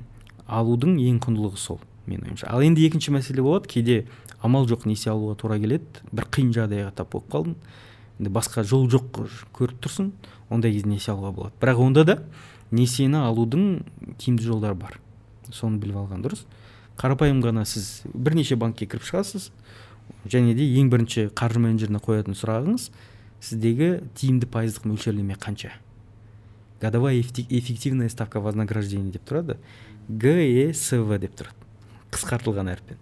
алудың ең құндылығы сол менің ойымша. Ал енді екінші мәселе болады. Кейде амал жоқ несие алуға тура келеді. Бір қиын жағдайға тап болып қалдың. Енді басқа жол жоқ көріп тұрсың ондай кезде несие алуға болады. Бірақ онда да несиені алудың тиімді жолдары бар. Соны біліп алған дұрыс. Қарапайым ғана сіз бірнеше банкке кіріп шығасыз. Және де ең бірінші қаржы менеджеріне қоятын сұрағыңыз сіздегі тиімді пайыздық мөлшерлеме қанша? Годовая эффективная ставка вознаграждения деп тұрады. Гесв деп тұрады. Қысқартылған әріппен.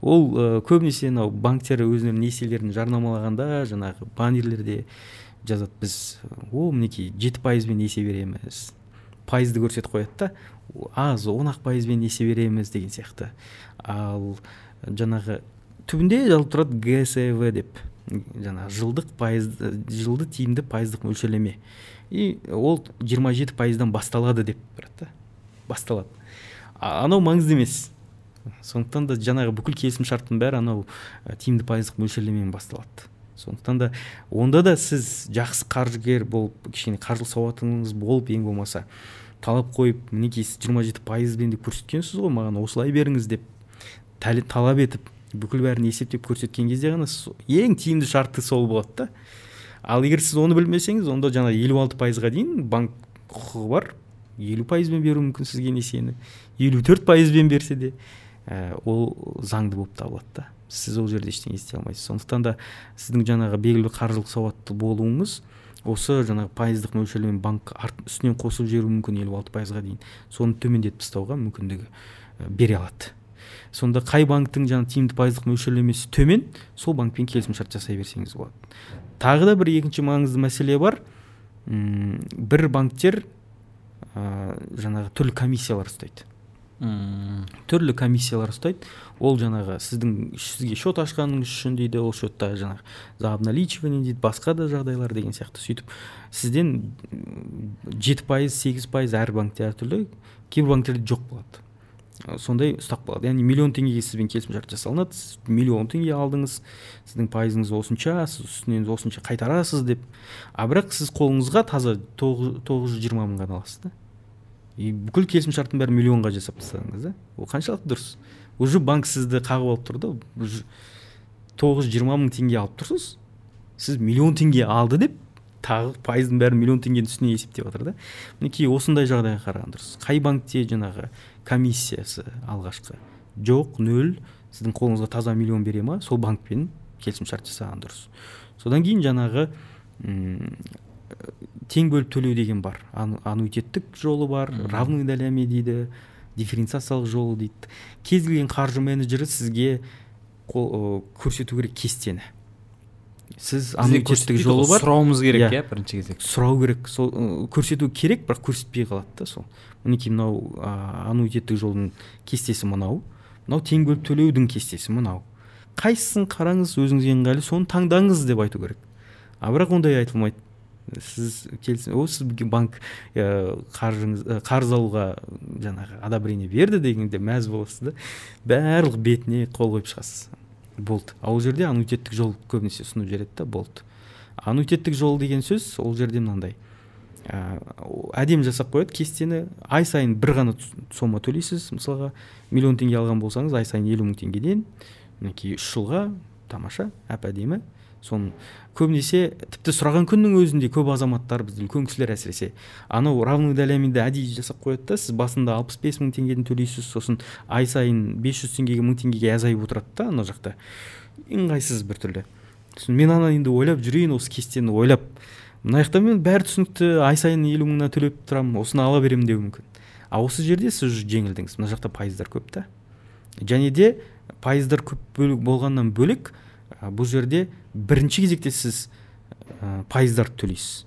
Ол ә, көбінесе мынау банктер өзінің несиелерін жарнамалағанда жаңағы баннерлерде жазады. Біз о мінекей жеті пайызбен несие береміз пайызды көрсетіп қояды да аз он ақ пайызбен несие береміз деген сияқты. Ал жаңағы түбінде жазылып тұрады гсв деп. Жаңағы жылдық пайыз жылды тиімді пайыздық мөлшерлеме. И ол 27 пайыздан басталады деп тұрады да. Басталады. Анау маңызды емес. Сондықтан да жаңағы бүкіл келісім шарттың бәрі анау тиімді пайыздық мөлшерлемемен басталады. Сондықтан да онда да сіз жақсы қаржыгер болып кішкене қаржылық сауатыңыз болып ең болмаса талап қойып мінекей сіз жиырма жеті пайызбен деп көрсеткенсіз ғой маған осылай беріңіз деп талап етіп бүкіл бәрін есептеп көрсеткен кезде ғана ең тиімді шарты сол болады да. Ал егер сіз оны білмесеңіз онда жаңа елу алты пайызға дейін банк құқығы бар елу пайызбен беруі мүмкін сізге несиені елу төрт пайызбен берсе де ә, ол заңды болып табылады да. Сіз ол жерде ештеңе істей алмайсыз. Сондықтан да сіздің жаңағы белгілі қаржылық сауатты болуыңыз осы жаңағы пайыздық мөлшерлеме банк үстінен қосып жіберуі мүмкін елу алты пайызға дейін. Соны төмендетіп тастауға мүмкіндігі бере алады. Сонда қай банктің жаңағы тиімді пайыздық мөлшерлемесі төмен сол банкпен келісімшарт жасай берсеңіз болады. Тағы да бір екінші маңызды мәселе бар. Үм, бір банктер ә, жаңағы түрлі комиссиялар ұстайды. Мм түрлі комиссиялар ұстайды. Ол жаңағы сіздің сізге счет ашқаныңыз үшін дейді ол счетта жаңағы за обналичивание дейді басқа да жағдайлар деген сияқты сөйтіп. Сізден жеті пайыз сегіз пайыз әр банкте әртүрлі кейбір банктерде жоқ болады. Сондай ұстап қалады яғни миллион теңгеге сізбен келісімшарт жасалынады сіз миллион теңге алдыңыз сіздің пайызыңыз осынша сіз үстінен осынша қайтарасыз деп. А бірақ сіз қолыңызға таза тоғыз жүз жиырма мың ғана аласыз да. И бүкіл келісімшарттың бәрін миллионға жасап тастадыңыз да ол қаншалықты дұрыс. Уже банк сізді қағып алып тұр да тоғыз жүз жиырма мың теңге алып тұрсыз сіз миллион теңге алды деп тағы пайыздың бәрін миллион теңгенің үстіне есептеп жатыр да мінекей осындай жағдайға қараған дұрыс. Қай банкте жаңағы комиссиясы алғашқы? Жоқ нөл. Сіздің қолыңызға таза миллион бере ма? Сол банкпен келісімшарт жасаған дұрыс. Содан кейін жаңағы тең бөліп төлеу деген бар. Аннуитеттік жолы бар равный долями дейді дифференциациялық жолы дейді. Кез келген қаржы менеджері сізге қол, көрсету керек кестені. Сіз аннуитеттік жолы бар. сұрауымыз керек иә. иә бірінші кезекте. Сұрау керек. Сол көрсету керек бірақ көрсетпей қалады да сол. Мінекей мынау аннуитеттік жолдың кестесі мынау. Мынау тең бөліп төлеудің кестесі мынау. Қайсысын қараңыз өзіңізге ыңғайлы соны таңдаңыз деп айту керек. А бірақ ондай айтылмайды. Сіз келісім о сіз банк ә, қаржыңыз қарыз алуға жаңағы одобрение берді дегенде мәз боласыз да. Барлық бетіне қол қойып шығасыз. Болды. Ал ол жерде аннуитеттік жол көбінесе ұсынып жібереді да болды. Аннуитеттік жол деген сөз ол жерде мынандай. Ә, әдемі жасап қояды кестені ай сайын бір ғана сома төлейсіз мысалға миллион теңге алған болсаңыз ай сайын елу мың теңгеден мінекей үш жылға тамаша әп әдемі соны көбінесе тіпті сұраған күннің өзінде көп азаматтар бізде үлкен кісілер әсіресе. Анау равный доляменді әдейі жасап қояды да сіз басында алпыс бес мың теңгеден төлейсіз сосын ай сайын бес жүз теңгеге мың теңгеге азайып отырады да ана жақта. Ыңғайсыз біртүрлі сосын мен ана енді ойлап жүрейін осы кестені ойлап. Мына жақта мен бәрі түсінікті ай сайын елу мыңнан төлеп тұрамын осыны ала беремін деуі мүмкін. А осы жерде сіз жеңілдіңіз. Мына жақта пайыздар көп та. Және де пайыздар көп болғаннан бөлек бұл жерде бірінші кезекте сіз ә, пайыздарды төлейсіз.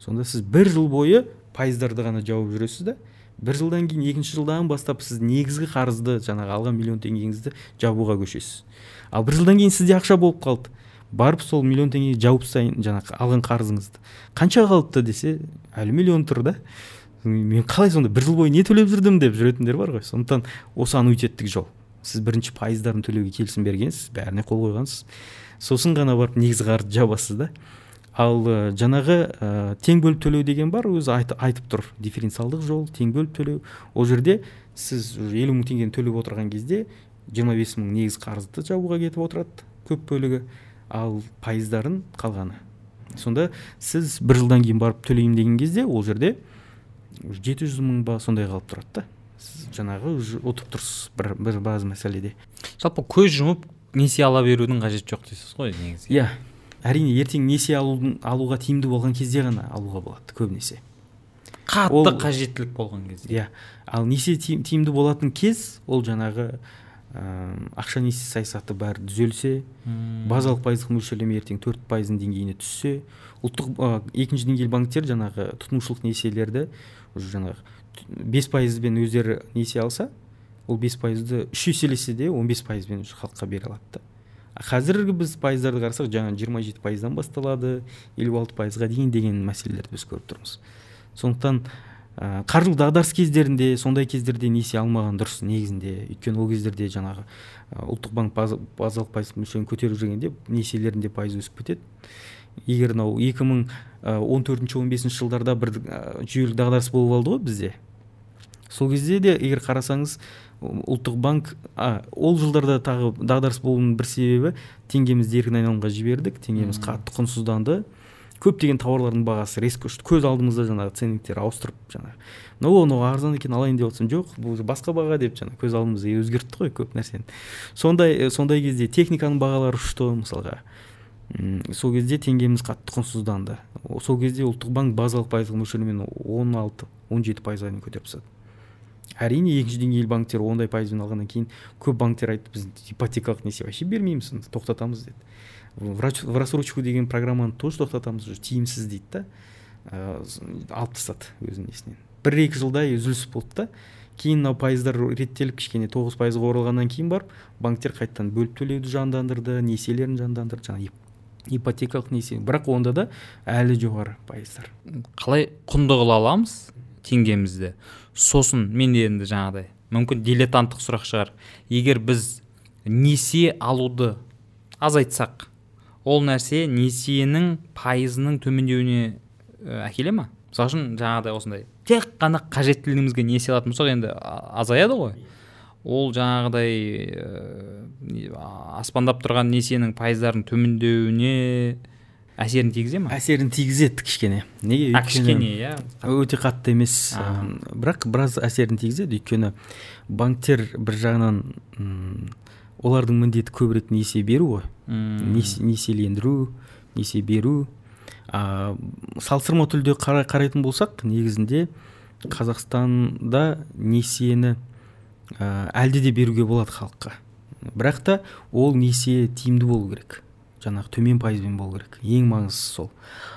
Сонда сіз бір жыл бойы пайыздарды ғана жауып жүресіз да бір жылдан кейін екінші жылдан бастап сіз негізгі қарызды жаңағы алған миллион теңгеңізді жабуға көшесіз. Ал бір жылдан кейін сізде ақша болып қалды. Барып сол миллион теңгеге жауып тастайын жаңағы алған қарызыңызды. Қанша қалыпты десе әлі миллион тұр да. Мен қалай сонда бір жыл бойы не төлеп жүрдім деп жүретіндер бар ғой. Сондықтан осы аннуитеттік жол. Сіз бірінші пайыздарын төлеуге келісім бергенсіз бәріне қол қойғансыз. Сосын ғана барып негізгі қарызды жабасыз да. Ал ә, жаңағы ә, тең бөліп төлеу деген бар өзі айт, айтып тұр. Дифференциалдық жол тең бөліп төлеу. Ол жерде сіз елу мың теңгені төлеп отырған кезде жиырма бес мың негізгі қарызды жабуға кетіп отырады көп бөлігі. Ал пайыздарын қалғаны. Сонда сіз бір жылдан кейін барып төлеймін деген кезде ол жерде жеті жүз мың ба сондай қалып тұрады да. Сіз жаңағы ұтып тұрсыз бір, бір база мәселеде. Жалпы көз жұмып несие ала берудің қажеті жоқ дейсіз ғой негізі. Иә. Әрине ертең несие алудың алуға тиімді болған кезде ғана алуға болады көбінесе. Қатты ол, қажеттілік болған кезде. Иә. Ал несие тиімді болатын кез ол жаңағы ақша несие саясаты бәрі түзелсе базалық пайыздық мөлшерлеме ертең төрт пайыздың деңгейіне түссе ұлттық ә, екінші деңгейлі банктер жаңағы тұтынушылық несиелерді уже жаңағы бес пайызбен өздері несие алса ол бес пайызды үш еселесе де он бес пайызбен халыққа бере алады да. Қазіргі біз пайыздарды қарасақ жаңа жиырма жеті пайыздан басталады елу алты пайызға дейін деген мәселелерді біз көріп тұрмыз. Сондықтан ә, қаржылық дағдарыс кездерінде сондай кездерде несие алмаған дұрыс негізінде. Өйткені ол кездерде жаңағы ұлттық банк базалық пайыз мөлшерін көтеріп жүргенде несиелерінде пайыз өсіп кетеді. Егер мынау екі мың он төртінші он бесінші жылдарда бір ә, жүйелі дағдарыс болып алды ғой бізде. Сол кезде де егер қарасаңыз ұлттық банк а, ол жылдарда тағы дағдарыс болуының бір себебі теңгемізді еркін айналымға жібердік теңгеміз қатты құнсызданды. Көптеген тауарлардың бағасы резко ұшты. Көз алдымызда жаңағы ценниктер ауыстырып жаңағы мынау мынау арзан екен алайын деп отырсам жоқ бұл басқа баға деп жаңағы көз алдымызда өзгертті ғой көп нәрсені. Сондай сондай кезде техниканың бағалары ұшты мысалға. Сол кезде теңгеміз қатты құнсызданды. Сол кезде ұлттық банк базалық пайыздық мөлшермен он алты он жеті пайызға дейін көтеріп тастады. Әрине екінші деңгейлі банктер ондай пайызбен алғаннан кейін көп банктер айтты біз ипотекалық несие вообще бермейміз тоқтатамыз деді. В рассрочку деген программаны тоже тоқтатамыз уже тиімсіз дейді да. Ә, алып тастады өзінің несінен. Бір екі жылдай үзіліс болды да. Кейін мынау пайыздар реттеліп кішкене тоғыз пайызға оралғаннан кейін барып банктер қайтадан бөліп төлеуді жандандырды несиелерін жандандырды жаңағы ипотекалық несие. Бірақ онда да әлі жоғары пайыздар. Қалай құнды қыла аламыз теңгемізді? Сосын мен енді жаңағыдай мүмкін дилетанттық сұрақ шығар. Егер біз несие алуды азайтсақ ол нәрсе несиенің пайызының төмендеуіне әкеле ма? Мысалы үшін жаңағыдай осындай тек қана қажеттілігімізге несие алатын болсақ енді азаяды ғой. Ол жаңағыдай ә, аспандап тұрған несиенің пайыздарын төмендеуіне әсерін тигізе ма әсерін тигізеді кішкене. Неге? А кішкене иә? өте қатты емес. Бірақ біраз әсерін тигізеді. Өйткені банктер бір жағынан олардың міндеті көбірек несие беру ғой. Несиелендіру несие беру. А, салыстырма түрде қарайтын болсақ негізінде қазақстанда несиені ә, әлде де беруге болады халыққа. Бірақ та ол несие тиімді болу керек. Жаңағы төмен пайызбен болу керек. Ең маңыздысы сол.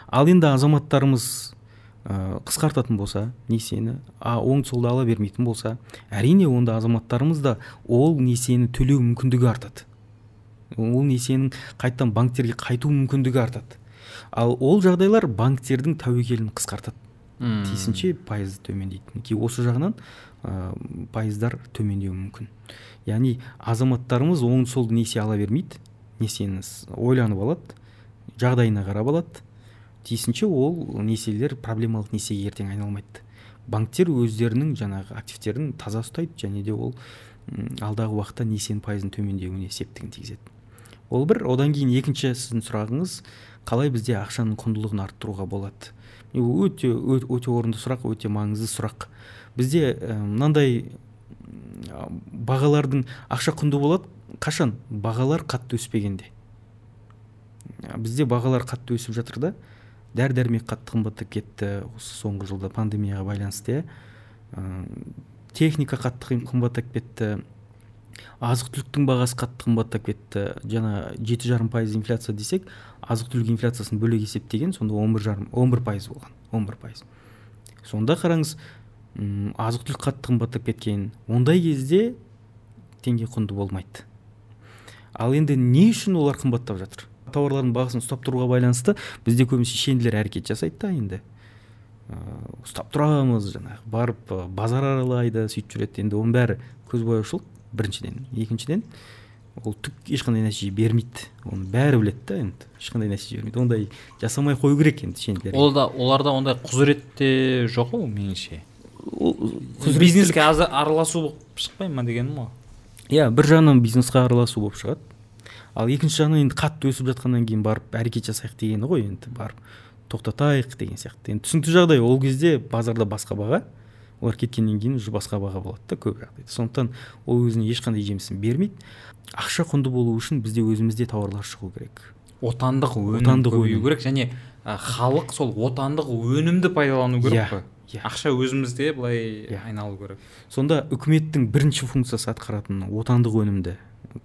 Ал енді азаматтарымыз ә, қысқартатын болса несиені а оң солды ала бермейтін болса әрине онда азаматтарымыз да ол несиені төлеу мүмкіндігі артады. Ол несиенің қайтадан банктерге қайту мүмкіндігі артады. Ал ол жағдайлар банктердің тәуекелін қысқартады. Hmm. тиісінше пайыз төмендейді мінекей осы жағынан ә, пайыздар төмендеуі мүмкін. Яғни азаматтарымыз оң солды несие ала бермейді несиені ойланып алады жағдайына қарап алады. Тиісінше ол несиелер проблемалық несиеге ертең айналмайды. Банктер өздерінің жаңағы активтерін таза ұстайды және де ол алдағы уақытта несиенің пайызын төмендеуіне септігін тигізеді. Ол бір. Одан кейін екінші сіздің сұрағыңыз қалай бізде ақшаның құндылығын арттыруға болады? Өте өте, өте орынды сұрақ өте маңызды сұрақ. Бізде мынандай бағалардың ақша құнды болады қашан бағалар қатты өспегенде. Бізде бағалар қатты өсіп жатыр да. Дәрі дәрмек қатты қымбаттап кетті осы соңғы жылда пандемияға байланысты иә. Техника қатты қымбаттап кетті. Азық түліктің бағасы қатты қымбаттап кетті. Жаңа жеті жарым пайыз инфляция десек азық түлік инфляциясын бөлек есептеген сонда он бір жарым он бір пайыз болған он бір пайыз. Сонда қараңыз азық түлік қатты қымбаттап кеткен ондай кезде теңге құнды болмайды. Ал енді не үшін олар қымбаттап жатыр? Тауарлардың бағасын ұстап тұруға байланысты бізде көбінесе шенділер әрекет жасайды да енді. Ә, ұстап тұрамыз жаңағы барып базар аралайды сөйтіп жүреді. Енді оның бәрі көзбояушылық біріншіден. Екіншіден ол түк ешқандай нәтиже бермейді. Оны бәрі біледі да енді. Ешқандай нәтиже бермейді. Ондай жасамай қою керек енді шенділер ол да оларда ондай құзырет те жоқ қой меніңше. Бизнеске араласу болып шықпай ма дегенім ғой. Иә бір жағынан бизнеске араласу болып шығады. Ал екінші жағынан енді қатты өсіп жатқаннан кейін барып әрекет жасайық дегені ғой енді барып тоқтатайық деген сияқты. Енді түсінікті жағдай ол кезде базарда басқа баға олар кеткеннен кейін уже басқа баға болады да көп жағдайда. Сондықтан ол өзіне ешқандай жемісін бермейді. Ақша құнды болу үшін бізде өзімізде тауарлар шығу керек. Отандық өнім отандық көбею керек және халық сол отандық өнімді пайдалану керек иә, қой. Иә. ақша өзімізде былай иә. айналу керек. Сонда үкіметтің бірінші функциясы атқаратын отандық өнімді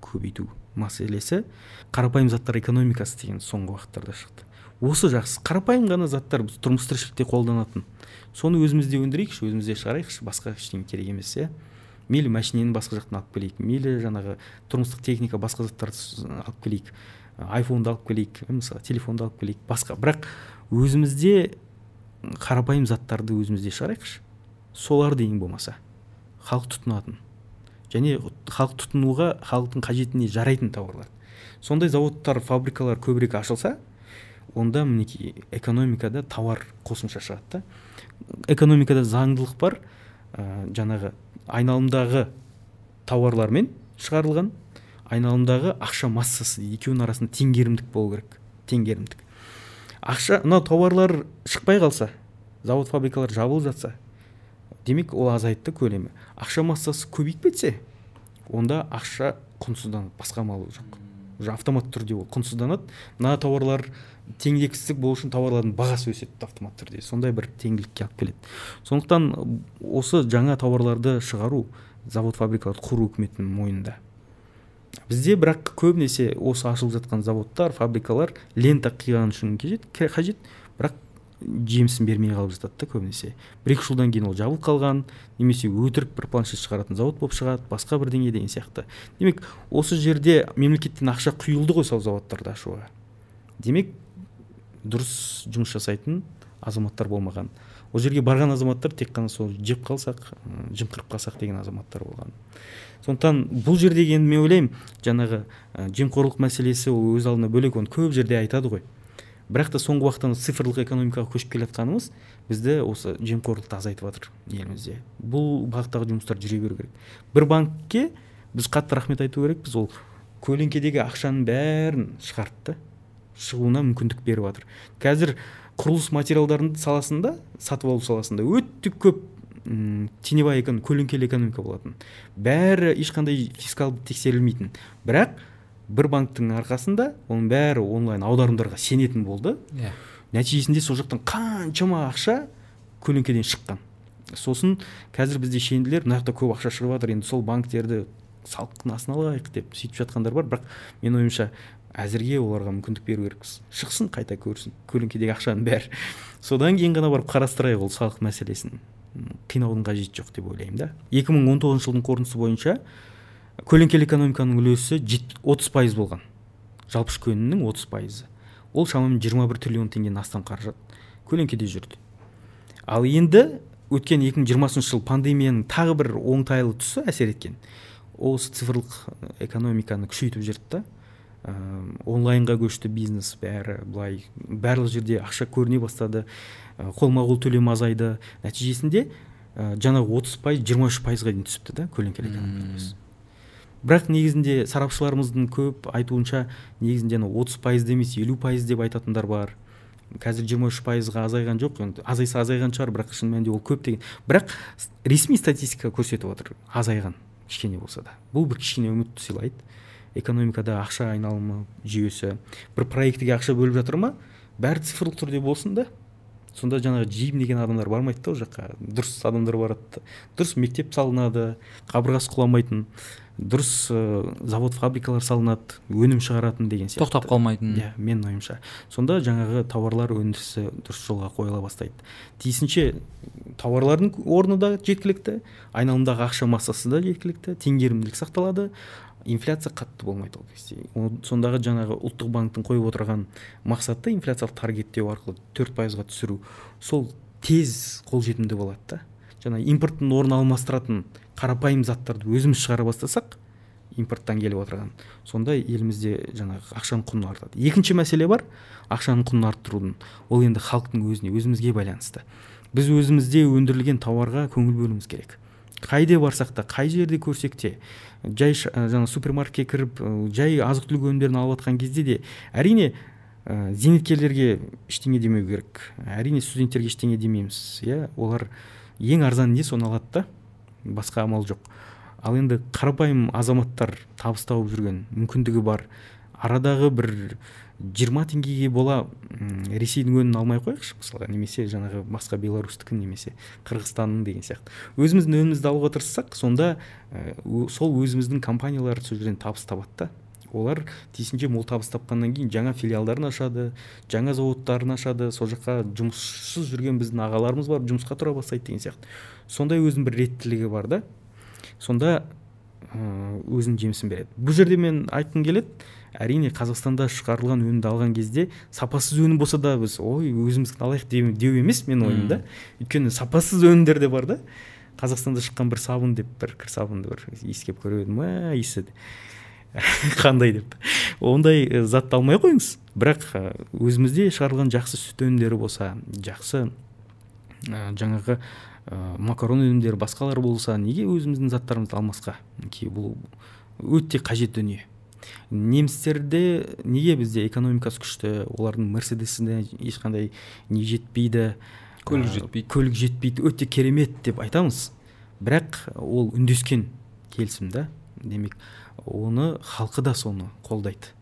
көбейту мәселесі қарапайым заттар экономикасы деген соңғы уақыттарда шықты. Осы жақсы қарапайым ғана заттар біз тұрмыс тіршілікте қолданатын. Соны өзімізде өндірейікші өзімізде шығарайықшы басқа ештеңе керек емес иә. Мейлі мәшинені басқа жақтан алып келейік мейлі жаңағы тұрмыстық техника басқа заттарды алып келейік айфонды алып келейік мысалы телефонды алып келейік басқа. Бірақ өзімізде қарапайым заттарды өзімізде шығарайықшы. Соларды ең болмаса. Халық тұтынатын. Және халық тұтынуға халықтың қажетіне жарайтын тауарлар. Сондай заводтар фабрикалар көбірек ашылса онда мінекей экономикада тауар қосымша шығады да. Экономикада заңдылық бар ә, жаңағы айналымдағы тауарлармен шығарылған айналымдағы ақша массасы екеуінің арасында теңгерімдік болу керек. Теңгерімдік ақша мынау тауарлар шықпай қалса завод фабрикалар жабылып жатса демек ол азайды да көлемі. Ақша массасы көбейіп кетсе онда ақша құнсызданады басқа амалы жоқ. Уже автоматты түрде ол құнсызданады. Мына тауарлар теңдексіздік болу үшін тауарлардың бағасы өседі автоматты түрде. Сондай бір теңділікке алып келеді. Сондықтан осы жаңа тауарларды шығару завод фабрикаларды құру үкіметтің мойнында. Бізде бірақ көбінесе осы ашылып жатқан заводтар фабрикалар лента қиған үшін қажет бірақ жемісін бермей қалып жатады да көбінесе. Бір екі жылдан кейін ол жабылып қалған немесе өтірік бір планшет шығаратын завод болып шығады басқа бірдеңе деген сияқты. Демек осы жерде мемлекеттен ақша құйылды ғой сол заводтарды ашуға. Демек дұрыс жұмыс жасайтын азаматтар болмаған. Ол жерге барған азаматтар тек қана сол жеп қалсақ жымқырып қалсақ деген азаматтар болған. Сондықтан бұл жердегі енді мен ойлаймын жаңағы жемқорлық мәселесі ол өз алдына бөлек оны көп жерде айтады ғой. Бірақ та соңғы уақытта цифрлық экономикаға көшіп келе жатқанымыз бізді осы жемқорлықты азайтып жатыр елімізде. Бұл бағыттағы жұмыстар жүре беру керек. Бір банкке біз қатты рахмет айту керекпіз ол көлеңкедегі ақшаның бәрін шығарды да шығуына мүмкіндік беріп жатыр. Қазір құрылыс материалдарының саласында сатып алу саласында өте көп м теневая көлеңкелі экономика болатын. Бәрі ешқандай фискалды тексерілмейтін. Бірақ бір банктің арқасында оның бәрі онлайн аударымдарға сенетін болды. Иә. Yeah. нәтижесінде сол жақтан қаншама ақша көлеңкеден шыққан. Сосын қазір бізде шенділер мына жақта көп ақша шығып жатыр. Енді сол банктерді салықтың астына алайық деп сөйтіп жатқандар бар. Бірақ менің ойымша әзірге оларға мүмкіндік беру керекпіз. Шықсын қайта көрсін. Көлеңкедегі ақшаның бәрі. Содан кейін ғана барып қарастырайық ол салық мәселесін. Қинаудың қажеті жоқ деп ойлаймын да. 2019 жылдың қорытындысы бойынша көлеңкелі экономиканың үлесі отыз пайыз болған. Жалпы ішкі өнімнің отыз пайызы. Ол шамамен 21 бір триллион теңгеден астам қаражат көлеңкеде жүрді. Ал енді өткен 2020 жыл пандемияның тағы бір оңтайлы тұсы әсер еткен. Ол осы цифрлық экономиканы күшейтіп жіберді да. Ә, онлайнға көшті бизнес бәрі былай барлық жерде ақша көріне бастады. Қолма қол төлем азайды. Нәтижесінде ә, жаңағы отыз пайыз жиырма үш пайызға дейін түсіпті да көлеңкелі экономиканың бірақ негізінде сарапшыларымыздың көп айтуынша негізінде отыз пайызды емес елу пайыз деп айтатындар бар. Қазір жиырма үш пайызға азайған жоқ енді азайса азайған шығар бірақ шын мәнінде ол көп деген. Бірақ ресми статистика көрсетіп отыр азайған кішкене болса да. Бұл бір кішкене үміт сыйлайды. Экономикада ақша айналымы жүйесі бір проектіге ақша бөліп жатыр ма? Бәрі цифрлық түрде болсын да. Сонда жаңағы жим деген адамдар бармайды да ол жаққа. Дұрыс адамдар барады да. Дұрыс мектеп салынады қабырғасы құламайтын дұрыс ә, завод фабрикалар салынады өнім шығаратын деген сияқты. Тоқтап қалмайтын. Иә менің ойымша. Сонда жаңағы тауарлар өндірісі дұрыс жолға қойыла бастайды. Тиісінше тауарлардың орны да жеткілікті айналымдағы ақша массасы да жеткілікті теңгерімділік сақталады. Инфляция қатты болмайды ол кезде. Сондағы жаңағы ұлттық банктің қойып отырған мақсаты инфляциялық таргеттеу арқылы төрт пайызға түсіру. Сол тез қолжетімді болады да. Жаңа импорттың орнын алмастыратын қарапайым заттарды өзіміз шығара бастасақ импорттан келіп отырған. Сонда елімізде жаңағы ақшаның құны артады. Екінші мәселе бар ақшаның құнын арттырудың. Ол енді халықтың өзіне өзімізге байланысты. Біз өзімізде өндірілген тауарға көңіл бөлуіміз керек. Қайда барсақ та қай жерде көрсек те жай жаңа супермаркетке кіріп жай азық түлік өнімдерін алып жатқан кезде де әрине ә, зейнеткерлерге ештеңе демеу керек. Әрине студенттерге ештеңе демейміз иә? Олар ең арзан не? Соны алады да. Басқа амал жоқ. Ал енді қарапайым азаматтар табыс тауып жүрген мүмкіндігі бар. Арадағы бір жиырма теңгеге бола ресейдің өнімін алмай ақ қояйықшы мысалға немесе жаңағы басқа беларусьтікін немесе қырғызстанның деген сияқты. Өзіміздің өнімімізді алуға тырыссақ сонда ә, сол өзіміздің компаниялар сол жерден табыс табады да. Олар тиісінше мол табыс тапқаннан кейін жаңа филиалдарын ашады жаңа зауыттарын ашады сол жаққа жұмыссыз жүрген біздің ағаларымыз барып жұмысқа тұра бастайды деген сияқты. Сондай өзінің бір реттілігі бар да. Сонда өзінің жемісін береді. Бұл жерде мен айтқым келеді әрине қазақстанда шығарылған өнімді алған кезде сапасыз өнім болса да біз ой өзіміздікін алайық деу емес менің ойымда. Өйткені сапасыз өнімдер де бар да. Қазақстанда шыққан бір сабын деп бір кір сабынды бір иіскеп көріп едім иісі қандай деп. Ондай затты алмай ақ қойыңыз. Бірақ өзімізде шығарылған жақсы сүт өнімдері болса жақсы жаңағы ә, макарон өнімдері басқалар болса неге өзіміздің заттарымызды алмасқа? Бұл өте қажет дүние. Немістерде неге бізде экономикасы күшті олардың мерседесіне ешқандай не жетпейді. Көлік жетпейді. көлік жетпейді. Өте керемет деп айтамыз. Бірақ ол үндескен келісім да демек оны халқы да соны қолдайды.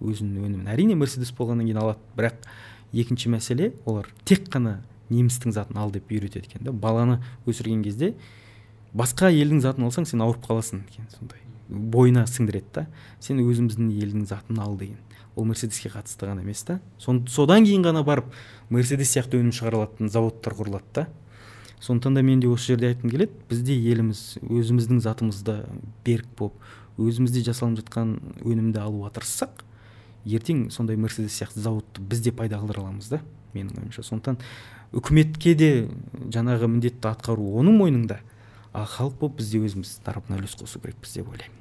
Өзінің өнімін. Әрине мерседес болғаннан кейін алады. Бірақ екінші мәселе олар тек қана немістің затын ал деп үйретеді екен да. Баланы өсірген кезде басқа елдің затын алсаң сен ауырып қаласың екен сондай. Бойына сіңдіреді да сен өзіміздің елдің затын ал деген. Ол мерседеске қатысты ғана емес та. Содан кейін ғана барып мерседес сияқты өнім шығарылатын заводтар құрылады да. Сондықтан да мен де осы жерде айтқым келеді. Бізде еліміз өзіміздің затымызды берік болып өзімізде жасалынып жатқан өнімді алуға тырыссақ ертең сондай мерседес сияқты зауытты біз де пайда қылдыра аламыз да менің ойымша. Сондықтан үкіметке де жаңағы міндетті атқару оның мойнында. Халық болып біз де өзіміз тарапынан үлес қосу керекпіз деп ойлаймын.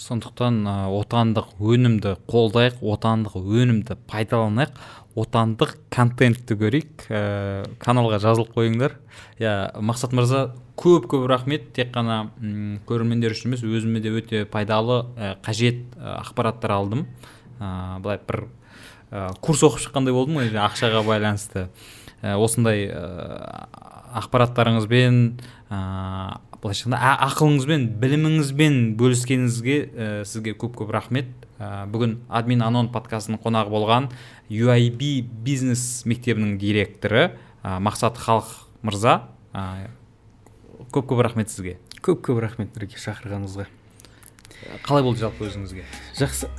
Сондықтан ә, отандық өнімді қолдайық отандық өнімді пайдаланайық отандық контентті көрейік. Ә, каналға жазылып қойыңдар. Иә мақсат мырза көп көп рахмет. Тек қана көрермендер үшін емес өзіме де өте пайдалы ә, қажет ә, ақпараттар алдым. Ә, былай бір ә, курс оқып шыққандай болдым ғой ақшаға байланысты. Ә, осындай ә, ақпараттарыңызбен ә, былайша айтқанда ақылыңызбен біліміңізбен бөліскеніңізге ә, сізге көп көп рахмет. Ә, бүгін админ анон подкастының қонағы болған UIB бизнес мектебінің директоры ә, мақсат халық мырза. Ә, көп көп рахмет сізге. Көп көп рахмет нұреке шақырғаныңызға. Қалай болды жалпы өзіңізге? Жақсы.